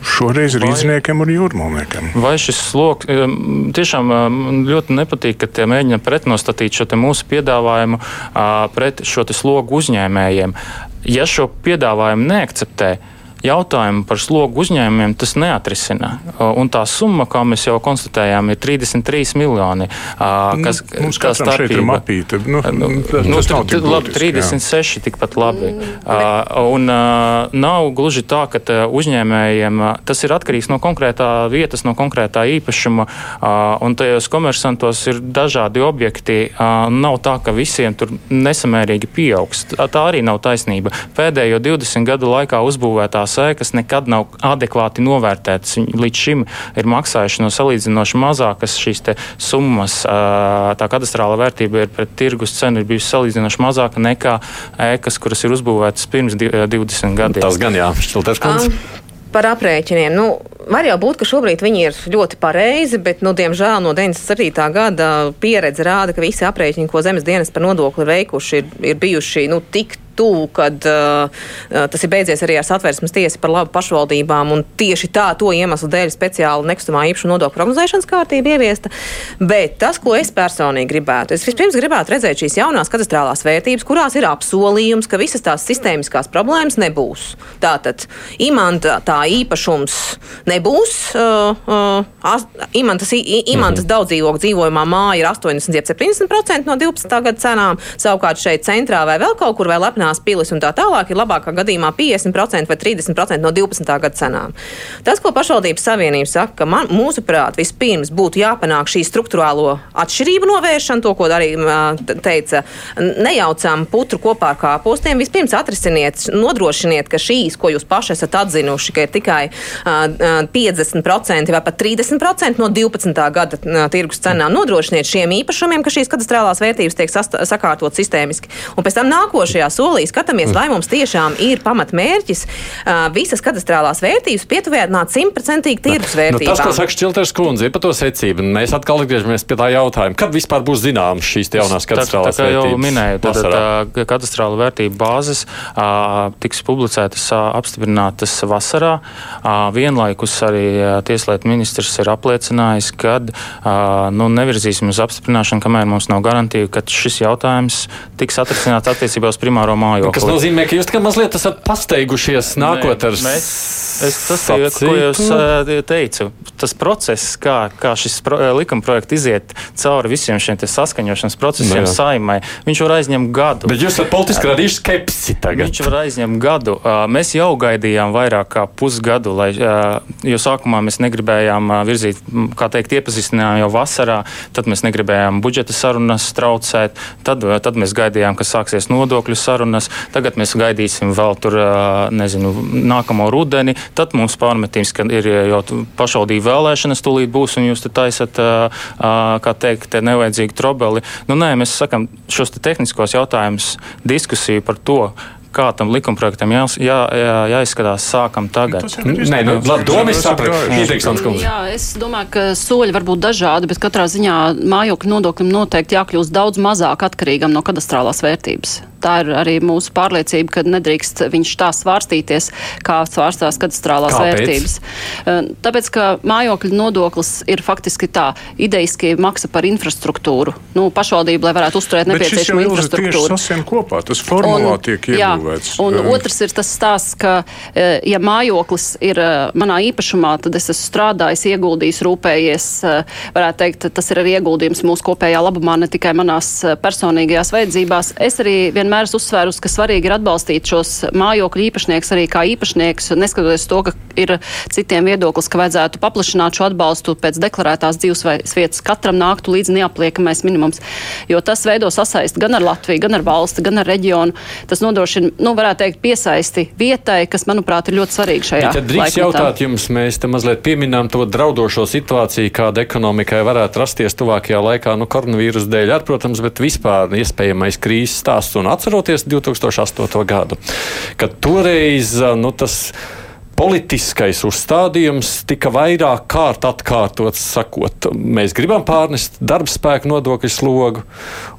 Šoreiz rīzniekiem un jūrmālniekiem. Vai šis sloks tiešām ļoti nepatīk, ka tie mēģina pretnostatīt šo mūsu piedāvājumu pret šo slogu uzņēmējiem? Ja šo piedāvājumu neakceptē, jautājumu par slogu uzņēmumiem tas neatrisina. Un tā summa, kā mēs jau konstatējām, ir 33 miljoni. Kas, nu, Mums kā starpība ir mapīta. Nu, nu, nu, tad, labi, 36 jā. tikpat labi. Mm. Un nav gluži tā, ka uzņēmējiem tas ir atkarīgs no konkrētā vietas, no konkrētā īpašuma. Un tajos komersantos ir dažādi objekti. Nav tā, ka visiem tur nesamērīgi pieaugs. Tā arī nav taisnība. Pēdējo 20 gadu laikā uzbūvētās sēkas nekad nav adekvāti novērtētas. Viņi līdz šim ir maksājuši no salīdzinoši mazākas šīs summas. Tā kadastrāla vērtība ir pret tirgus cenu ir bijusi salīdzinoši mazāka nekā ēkas, kuras ir uzbūvētas pirms 20 gadiem. Tas gan jā, Šilters kundze. Um. Par aprēķiniem. Nu, var jau būt, ka šobrīd viņi ir ļoti pareizi, bet, nu, diemžēl, no 97. gada pieredze rāda, ka visi aprēķini, ko zemes dienas par nodokli veikuši, ir, ir bijuši nu, tik tuvu, kad uh, uh, tas ir beidzies arī ar satversmes tiesu par labu pašvaldībām. Tieši tā, to iemeslu dēļ speciāli nekustamā īpašuma nodokļu prognozēšanas kārtība ieviesta. Bet tas, ko es personīgi gribētu, es vispirms gribētu redzēt šīs jaunās katastrālās vērtības, kurās ir apsolījums, ka visas tās sistēmiskās problēmas nebūs. Tātad imanta tā īpašums nebūs. Uh, uh, imantas imantas mm -hmm. daudz dzīvokļu dzīvojamā māja ir 80-70% no 12. gada cenām. Savukārt šeit centrā vai vēl kaut kur vai lepnā jaunās pilis un tā tālāk ir labākā gadījumā 50% vai 30% no 12. gada cenām. Tas, ko pašvaldības savienība saka, ka man, mūsuprāt, vispirms būtu jāpanāk šī struktūrālo atšķirību novēršana, to, ko arī teica, nejaucam putru kopā ar kāpostiem. Vispirms atrisiniet, nodrošiniet, ka šīs, ko jūs paši esat atzinuši, ka ir tikai uh, 50% vai pat 30% no 12. gada uh, tirgus cenām, nodrošiniet šiem īpašumiem, ka šīs kadastrālās vērtības tiek sakārtot sistēmiski. Un pēc tam nākošajā solī rullī skatāmies, mm. vai mums tiešām ir pamatmērķis visas katastrālās vērtības pietuvināt simtprocentīgi tirgus vērtībām. Nu, tas, ko saka Šķilters kundze, ir par to secību. Mēs atkal atgriežamies pie tā jautājuma, kad vispār būs zināmas šīs jaunās katastrālās tā, tā, vērtības. jau minēju, tad, tā, katastrāla vērtība bāzes a, tiks publicētas, a, apstiprinātas vasarā. A, vienlaikus arī Tieslietu ministrs ir apliecinājis, ka nu, nevirzīsim uz apstiprināšanu, kamēr mums nav garantīva, ka šis jautājums tiks atrisināts attiecībā uz primāro mājokli. Tas nozīmē, ka jūs kā mazliet esat pasteigušies nākot ar mēs, es, tas, sacītu. ko jūs teicu, tas process, kā, kā šis pro, likuma projekts iziet cauri visiem šiem saskaņošanas procesiem no, saimai, viņš var aizņemt gadu. Bet jūs esat politiski radījuši skepsi tagad. Viņš var aizņemt gadu. Mēs jau gaidījām vairāk kā pusgadu, lai, jo sākumā mēs negribējām virzīt, kā teikt, iepazīstinājām jau vasarā, tad mēs negribējām budžeta sarunas traucēt, tad, tad mēs gaidījām, ka sāksies nodokļu sarunas, tagad mēs gaidīsim vēl tur, nezinu, nākamo rudeni, tad mums pārmetīs, ka ir jau pašvaldību vēlēšanas tūlīt būs, un jūs te taisat, kā teikt, nevajadzīgu trobeli. Nu, nē, mēs sakam šos te tehniskos jautājumus, diskusiju par to, kā tam likumprojektam jā, jā, jā, jāizskatās, sākam tagad. Nē, nu, labi, doma ir sapratusi. Jā, es domāju, ka soļi var būt dažādi, bet katrā ziņā mājokļu nodoklim noteikti jākļūst daudz mazāk atkarīgam no kadastrālās vērtības. Tā ir arī mūsu pārliecība, ka nedrīkst viņš tā svārstīties, kā svārstās kadastrālās Kāpēc? vērtības. Tāpēc, ka mājokļu nodoklis ir faktiski tā idejiski maksa par infrastruktūru. Nu, pašvaldība, lai varētu uzturēt nepieciešamo infrastruktūru. Tas kopā, tas formulā un, tiek iebūvēts. Jā, un um. otrs ir tas stāsts, ka, ja mājoklis ir manā īpašumā, tad es esmu strādājis, ieguldījis, rūpējies, varētu teikt, tas ir arī ieguldījums mūsu kopējā labumā, ne tikai manās personīgajās vajadzībās. Es arī vien vienmēr esmu uzsvērusi, ka svarīgi ir atbalstīt šos mājokļu īpašniekus arī kā īpašniekus, neskatoties to, ka ir citiem viedoklis, ka vajadzētu paplašināt šo atbalstu pēc deklarētās dzīvesvietas. Katram nāktu līdzi neapliekamais minimums, jo tas veido sasaisti gan ar Latviju, gan ar valsti, gan ar reģionu. Tas nodrošina, nu, varētu teikt, piesaisti vietai, kas, manuprāt, ir ļoti svarīgi šajā. Ja tad drīkst jautāt jums, mēs te mazliet pieminām to draudošo situāciju, kāda ekonomikai varētu rasties tuvākajā laikā, nu, koronavīrus dēļ, ar, protams, bet vispār iespējamais krīzes stāsts un atceroties 2008. gadu, kad toreiz nu, tas politiskais uzstādījums tika vairāk kārt atkārtots, sakot, mēs gribam pārnest darbspēku nodokļu slogu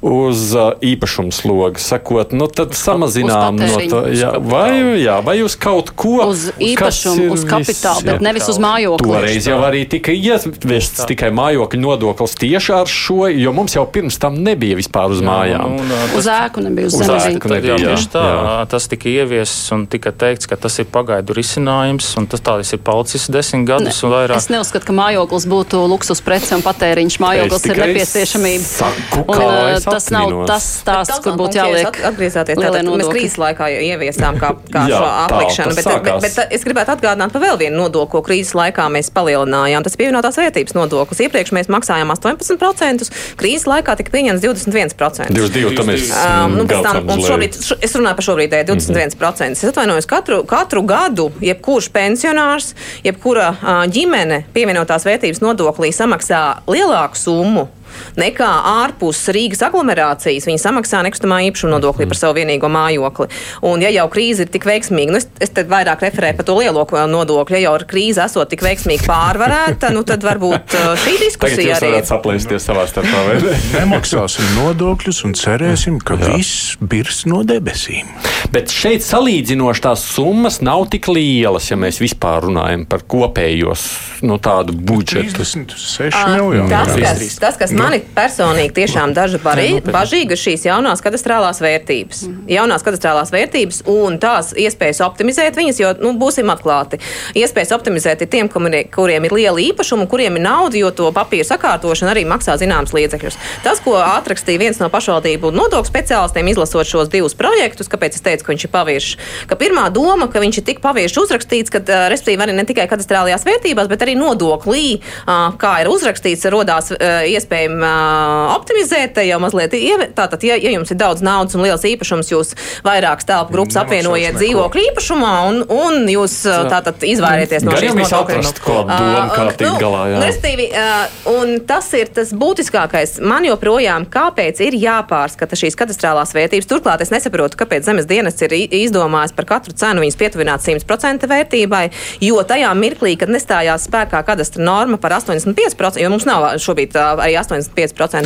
uz uh, īpašumu slogu, sakot, nu tad samazinām no tā, jā, vai, jā, vai uz kaut ko. Uz īpašumu, uz kapitālu, bet nevis uz mājokli. Toreiz jau arī tika ieviests tikai mājokļu nodoklis tieši ar šo, jo mums jau pirms tam nebija vispār uz jā, mājām. Un, un, uz ēku nebija, uz, uz zemezīm. Nebija, jā, tā, jā. Tas tika ieviests un tika teikts, ka tas ir pagaidu risinājums risinājums, un tas tāds ir palicis desmit gadus ne, un vairāk. Es neuzskatu, ka mājoklis būtu luksus prece un patēriņš. Mājoklis ir nepieciešamība. Saku, un, tas nav tas stāsts, kur būtu jāliek. Atgriezāties tādā mēs krīzes laikā jau ieviesām kā, kā Jā, šo aplikšanu, bet, bet, bet, bet es gribētu atgādināt par vēl vienu nodokli, ko krīzes laikā mēs palielinājām. Tas pievienotās vērtības nodoklis. Iepriekš mēs maksājām 18%, krīzes laikā tika pieņemts 21%. 22, tam mēs um, nu, tam, un šobrīd, es runāju par šobrīd 21%. Mm -hmm. Es atvainojos katru, katru gadu, jebkurš jebkurš pensionārs, jebkura ģimene pievienotās vērtības nodoklī samaksā lielāku summu nekā ārpus Rīgas aglomerācijas. Viņi samaksā nekustamā īpašuma nodokli par savu vienīgo mājokli. Un, ja jau krīze ir tik veiksmīga, nu es, es te vairāk referēju par to lielo nodokli, ja jau krīze esot tik veiksmīgi pārvarēta, nu tad varbūt uh, šī diskusija arī. Jūs saplēsties savā starpā? Nemaksāsim nodokļus un cerēsim, ka Jā. viss birs no debesīm. Bet šeit salīdzinoši tās summas nav tik lielas, ja mēs vispār runājam par kopējos nu, tādu budžetu. 36 miljoni. Tas, kas, tas, kas mani personīgi tiešām daža bažīga šīs jaunās kadastrālās vērtības. Mm. Jaunās kadastrālās vērtības un tās iespējas optimizēt viņas, jo, nu, būsim atklāti, iespējas optimizēt ir tiem, kuriem ir liela īpašuma, kuriem ir nauda, jo to papīru sakārtošana arī maksā zināmas līdzekļus. Tas, ko atrakstīja viens no pašvaldību nodokļu speciālistiem, izlasot šos divus projektus, kāpēc es teicu, ka viņš ir paviršs, ka pirmā doma, ka viņš ir tik paviršs uzrakstīts, ka, respektīvi, arī ne tikai kadastrālajās vērtībās, bet arī nodoklī, kā ir uzrakstīts, rodās iespēja uh, optimizēt, te jau mazliet, tātad, ja, ja jums ir daudz naudas un liels īpašums, jūs vairākas telpu grupas apvienojiet dzīvokļu īpašumā un, un jūs tātad izvairieties no šīs nodokļu. Tikt nu, un tas ir tas būtiskākais. Man joprojām, kāpēc ir jāpārskata šīs katastrālās vērtības. Turklāt es nesaprotu, kāpēc zemes dienas ir izdomājis par katru cenu viņas pietuvināt 100% vērtībai, jo tajā mirklī, kad nestājās spēkā kadastra norma par 85%, jo mums nav šobrīd arī 85%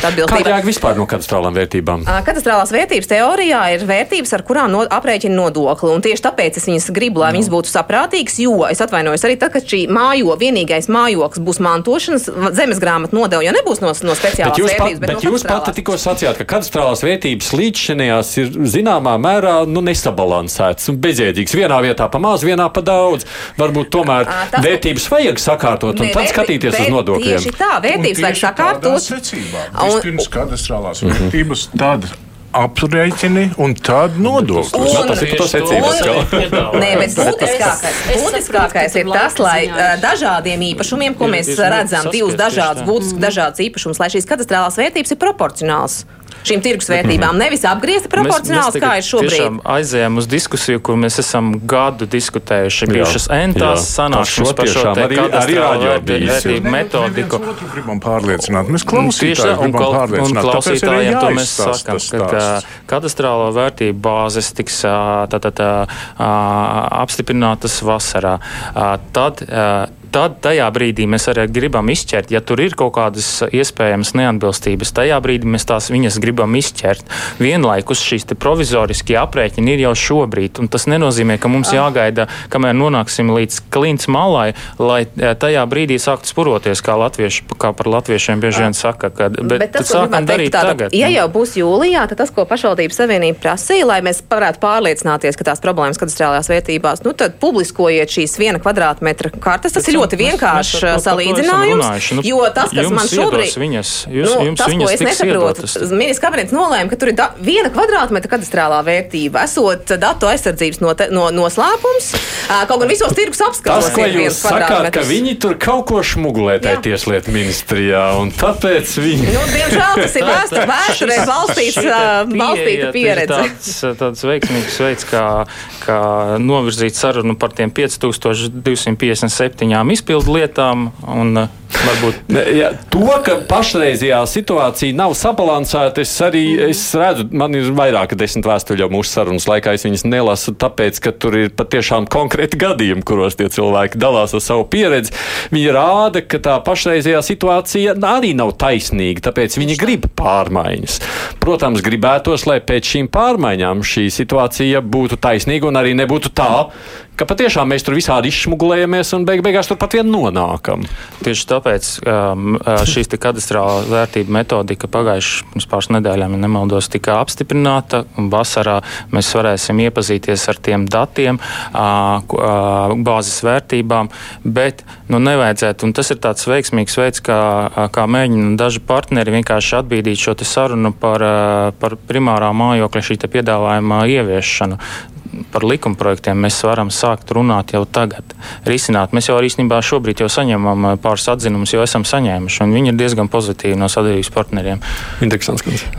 atbildība. Kāda ir vispār no katastrālām vērtībām? Katastrālās vērtības teorijā ir vērtības, ar kurām no, aprēķina nodokli. Un tieši tāpēc es viņas gribu, lai no. viņas būtu saprātīgas, jo es atvainojos arī tad, kad šī mājo, vienīgais mājoklis būs mantošanas zemes grāmatu nodeva, jo nebūs no, no speciālās bet vērtības. Pat, bet, bet jūs pat tikko sacījāt, ka katastrālās vērtības līdzšinējās ir zināmā mērā nu, nesabalansētas un bezjēdzīgas. Vienā vietā pa maz, vienā pa daudz. Varbūt tomēr à, tas, vērtības vajag sakārtot un ne, tad skatīties uz nodokļiem. Tieši tā, vērtības vajag sakārtot. Vispirms katastrālās vērtības, tad aprēķini un tad nodokļi. Un, tas ir tas secības. Nē, bet būtiskākais, būtiskākais ir tas, lai dažādiem īpašumiem, ko mēs redzam, divus dažādus, būtiski dažādus īpašumus, lai šīs katastrālās vērtības ir proporcionāls šīm tirgus vērtībām. Mm. Nevis apgriezti proporcionāli, kā ir šobrīd. Aizējām uz diskusiju, kur mēs esam gadu diskutējuši. Bijušas entās sanāksmes par šo te katastrālu metodiku. Gribam pārliecināt. Mēs klausītājiem un, kla un klausītājiem to mēs sakam, ka katastrālo vērtību bāzes tiks tātad apstiprinātas vasarā. Tad tad tajā brīdī mēs arī gribam izšķirt, ja tur ir kaut kādas iespējamas neatbilstības, tajā brīdī mēs tās viņas gribam izšķirt. Vienlaikus šīs provizoriskie aprēķini ir jau šobrīd, un tas nenozīmē, ka mums ah. jāgaida, kamēr nonāksim līdz klints malai, lai eh, tajā brīdī sāktu spuroties, kā, latvieši, kā par latviešiem bieži vien saka. Kad, bet, bet tas, sākam darīt tāda, tagad. Ja jau būs jūlijā, tad tas, ko pašvaldības savienība prasīja, lai mēs varētu pārliecināties, ka tās problēmas katastrālajās vērtībās, nu tad publiskojiet šīs viena kvadrātmetra kartes. Tas bet ir ļoti ļoti vienkāršs salīdzinājums. Nu, jo tas, kas man šobrīd viņas, jūs, nu, tas, ko es nesaprotu, ministrs kabinets nolēma, ka tur ir viena kvadrātmetra kadastrālā vērtība, esot datu aizsardzības no te, no, noslēpums. Kaut gan visos tirgus apskatos ir viens sakāt, ka viņi tur kaut ko šmugulē tajā tieslietu ministrijā, un tāpēc viņi. nu, diemžēl tas ir vēsturē, balstīts, balstīta pieredze. Tāds, tāds veiksmīgs veids, kā, kā novirzīt sarunu par tiem 5257 izpildu lietām. Un, uh, varbūt... ja, to, ka pašreizējā situācija nav sabalansēta, es arī es redzu, man ir vairāk kā desmit vēstuļi jau mūsu sarunas laikā. Es viņas nelasu, tāpēc, ka tur ir patiešām konkrēti gadījumi, kuros tie cilvēki dalās ar savu pieredzi. Viņi rāda, ka tā pašreizējā situācija arī nav taisnīga, tāpēc viņi grib pārmaiņas. Protams, gribētos, lai pēc šīm pārmaiņām šī situācija būtu taisnīga un arī nebūtu tā, ka patiešām mēs tur visādi izšmugulējamies un beig beigās tur pat vien nonākam. Tieši tāpēc um, uh, šīs kadastrāla vērtība metodika pagājušajā pirms pāris nedēļām, ja nemaldos, tika apstiprināta. Vasarā mēs varēsim iepazīties ar tiem datiem, uh, uh, bāzes vērtībām, bet nu, nevajadzētu, un tas ir tāds veiksmīgs veids, kā, kā mēģina daži partneri vienkārši atbīdīt šo sarunu par, par primārā mājokļa šī piedāvājuma ieviešanu par likumprojektiem mēs varam sākt runāt jau tagad, risināt. Mēs jau īstenībā šobrīd jau saņemam eh, pāris atzinumus, jau esam saņēmuši, un viņi ir diezgan pozitīvi no sadarbības partneriem.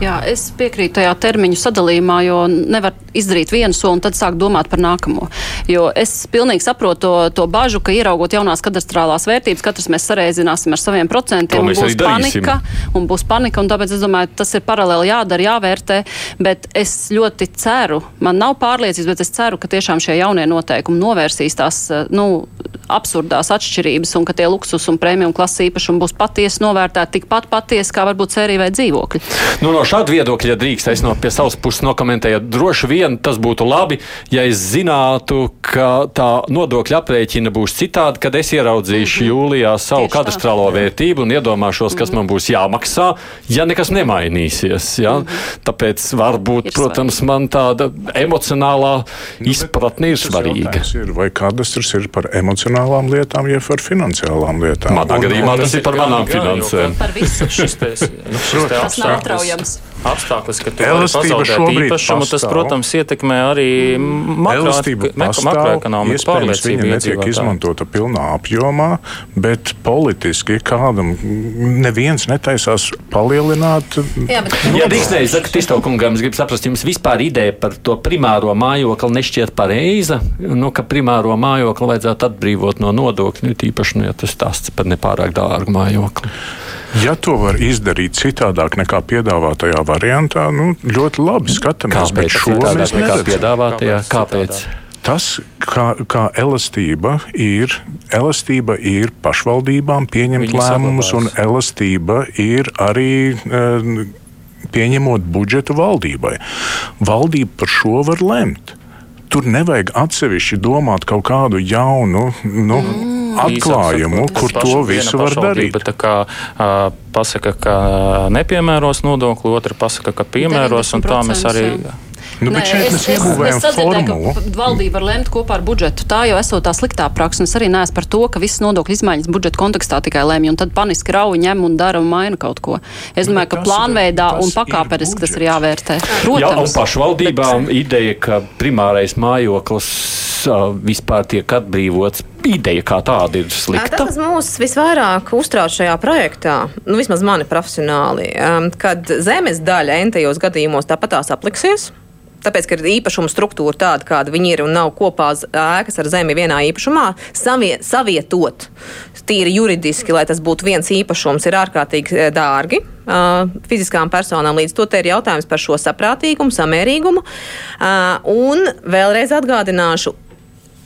Jā, es piekrītu tajā termiņu sadalījumā, jo nevar izdarīt vienu soli un tad sākt domāt par nākamo. Jo es pilnīgi saprotu to, to bažu, ka ieraugot jaunās kadastrālās vērtības, katrs mēs sareizināsim ar saviem procentiem, un būs panika, un būs panika, un tāpēc es domāju, tas ir paralēli jādara, jāvērtē, bet es ļoti ceru, man nav pārliecības, bet es ceru, ka tiešām šie jaunie noteikumi novērsīs tās eh, nu, absurdās atšķirības un ka tie luksus un prēmiju klases īpašumi būs patiesi novērtēti tikpat patiesi kā varbūt sērija vai dzīvokļi. Nu, no šāda viedokļa drīkst es no pie savas puses nokomentēju. Droši vien tas būtu labi, ja es zinātu, ka tā nodokļa aprēķina būs citāda, kad es ieraudzīšu mm -hmm. jūlijā savu Tieši katastrālo tā. vērtību un iedomāšos, kas mm -hmm. man būs jāmaksā, ja nekas nemainīsies. Ja? Mm -hmm. Tāpēc varbūt, protams, man tāda emocionālā nu, izpratne ir svarīga. Ir, vai kadastrs ir par emocionālu? personālām lietām, jeb par finansiālām lietām. Manā gadījumā tas ir par manām Jā, finansēm. Par visu. Šis nu, šis Tas nav atraujams. Apstākļus, ka tu vari Elastība pazaudēt šobrīd īpašumu, tas, pastāv. protams, ietekmē arī Elastība makro- pastāv, makroekonomiku iespējams, viņa pārliecību netiek izmantota pilnā apjomā, bet politiski kādam neviens netaisās palielināt. Jā, bet Ja Dīksnēji saka, Tistaukungam, es gribu saprast, jums vispār ideja par to primāro mājokli nešķiet pareiza, nu, ka primāro mājokli vajadzētu atbrīvot no nodokļu, tīpaši, nu, ja tas stāsts par nepārāk dārgu mājokli. Ja to var izdarīt citādāk nekā piedāvātajā variantā, nu, ļoti labi skatāmies. bet Kāpēc šo citādāk mēs nekā neredzam. piedāvātajā? Kāpēc Kāpēc? Tas, kā, kā elastība ir, elastība ir pašvaldībām pieņemt Viņi lēmumus, un saglabās. elastība ir arī e, pieņemot budžetu valdībai. Valdība par šo var lemt. Tur nevajag atsevišķi domāt kaut kādu jaunu nu, atklājumu, Īsāk sakot, kur to visu var darīt. kā, uh, pasaka, ka nepiemēros nodokli, otra pasaka, ka piemēros, un tā mēs arī. 90%, Nu, bet šeit mēs ieguvējam formulu. ka valdība var lemt kopā ar budžetu. Tā jau esot tā sliktā praksa. un Es arī neesmu par to, ka visas nodokļu izmaiņas budžeta kontekstā tikai lemj, un tad paniski rauj ņem un dara un maina kaut ko. Es Nu, domāju, ka tas- plānveidā tas un pakāpeniski tas ir jāvērtē. Jā, un Protams. pašvaldībām bet... ideja, ka primārais mājoklis vispār tiek atbrīvots, ideja kā tāda ir Tas, slikta. kas mūs visvairāk uztrauc šajā projektā, nu, vismaz mani profesionāli, kad zemes daļa entajos gadījumos tāpat tās apliksies. Tāpēc, ka ir īpašuma struktūra tāda, kāda viņi ir, un nav kopā ēkas ar zemi vienā īpašumā, savie, savietot tīri juridiski, lai tas būtu viens īpašums, ir ārkārtīgi eh, dārgi fiziskām personām. Līdz to ir jautājums par šo saprātīgumu, samērīgumu. Un vēlreiz atgādināšu,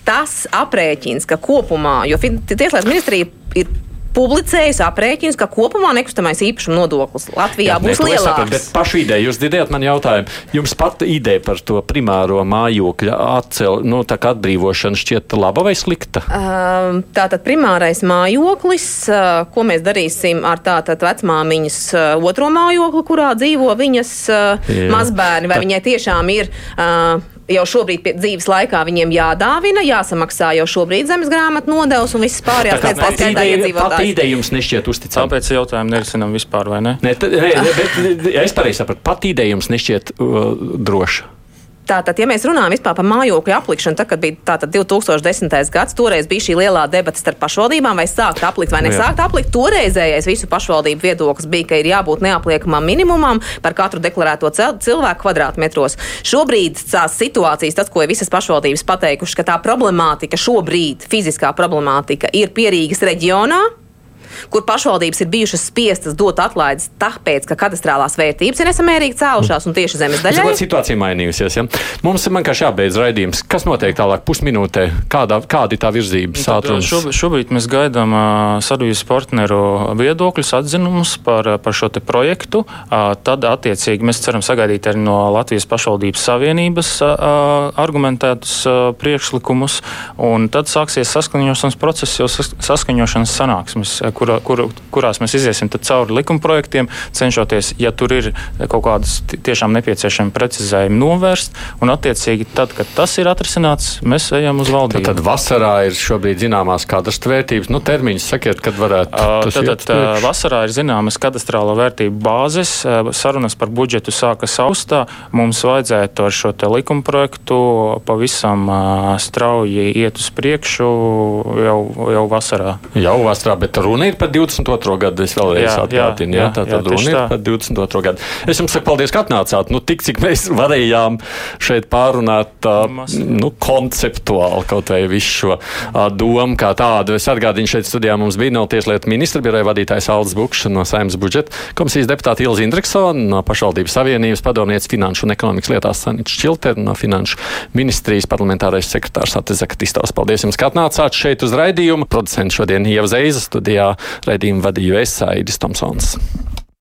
tas aprēķins, ka kopumā, jo Tieslietu ministrija ir publicējusi aprēķinus, ka kopumā nekustamais īpašuma nodoklis Latvijā nē, būs to es saprotu, Bet lielāks. pašu ideju, jūs dzirdējāt man jautājumu. Jums pat ideja par to primāro mājokļa atcel, nu, tā kā atbrīvošanu šķiet laba vai slikta? Um, Tātad primārais mājoklis, ko mēs darīsim ar tātad vecmāmiņas otro mājokli, kurā dzīvo viņas Jā. mazbērni, vai viņai tiešām ir uh, jau šobrīd pie dzīves laikā viņiem jādāvina, jāsamaksā jau šobrīd zemes grāmatu nodevs un visas pārējās lietas, pati skaitā ideja, pati iedzīvotājs. ideja jums nešķiet uzticama. Tāpēc jautājumu nerisinām vispār, vai ne? Nē, t- nē, nē, bet es pareizi sapratu, pat ideja jums nešķiet uh, droša. Tātad, ja mēs runājam par mājokļu aplikšanu, tad, kad bija tātad 2010. gads, toreiz bija šī lielā debata starp pašvaldībām, vai sākt aplikt vai Nu jā. nesākt aplikt. Toreizējais visu pašvaldību viedoklis bija, ka ir jābūt neapliekamam minimumam par katru deklarēto cilvēku kvadrātmetros. Šobrīd tās situācijas, tas, ko ir visas pašvaldības pateikušas, ka tā problemātika šobrīd, fiziskā problemātika, ir pierīgas reģionā kur pašvaldības ir bijušas spiestas dot atlaides tāpēc, ka kadastrālās vērtības ir nesamērīgi cēlušās un tieši zemes daļai. Tāda situācija mainījusies. Ja? Mums ir vienkārši jābeidz raidījums. Kas notiek tālāk? Pusminūtē. Kādā, kāda ir tā virzības Tad, ātrums? šobrīd, šobrīd mēs gaidām ā, sadarbības partneru viedokļus, atzinumus par, par šo te projektu. Ā, Tad, attiecīgi, mēs ceram sagaidīt arī no Latvijas pašvaldības savienības ā, argumentētus ā, priekšlikumus. Un tad sāksies saskaņošanas process, sas- saskaņošanas sanāksmes, ā, kura, kur, kurās mēs iziesim tad cauri likuma projektiem, cenšoties, ja tur ir kaut kādas ti- tiešām nepieciešami precizējumi, novērst. Un, attiecīgi, tad, kad tas ir atrisināts, mēs ejam uz valdību. Tad vasarā ir šobrīd zināmās kadastra vērtības. Nu, termiņus sakiet, kad varētu. Tas Tad, tad priekš? vasarā ir zināmas kadastrāla vērtība bāzes. Sarunas par budžetu sākas augstā. Mums vajadzētu ar šo te likuma projektu pavisam strauji iet uz priekšu jau, jau vasarā. Jau vasarā, bet runa ir par 22. gadu. Es vēlreiz Jā, atgādinu, jā, jā, tā tad runa ir tā. par 22. gadu. Es jums saku paldies, ka atnācāt. Nu, tik cik mēs varējām šeit pārunāt Mas- nu, konceptuāli kaut vai visu šo uh, domu kā tādu. Es atgādinu, šeit studijā mums bija no Tieslietu ministra biroja vadītājs Aldis Bukšs no Saimnes budžeta komisijas deputāta Ilza Indriksona, no pašvaldības savienības padomnieks finanšu un ekonomikas lietās Sanits Čilter, no finanšu ministrijas parlamentārais sekretārs Atezaka Tistovs. Paldies jums, ka atnācāt šeit uz raidījumu. Producents šodien Ieva Zeiza studijā raidījumu vadīju es Aidis Tomsons.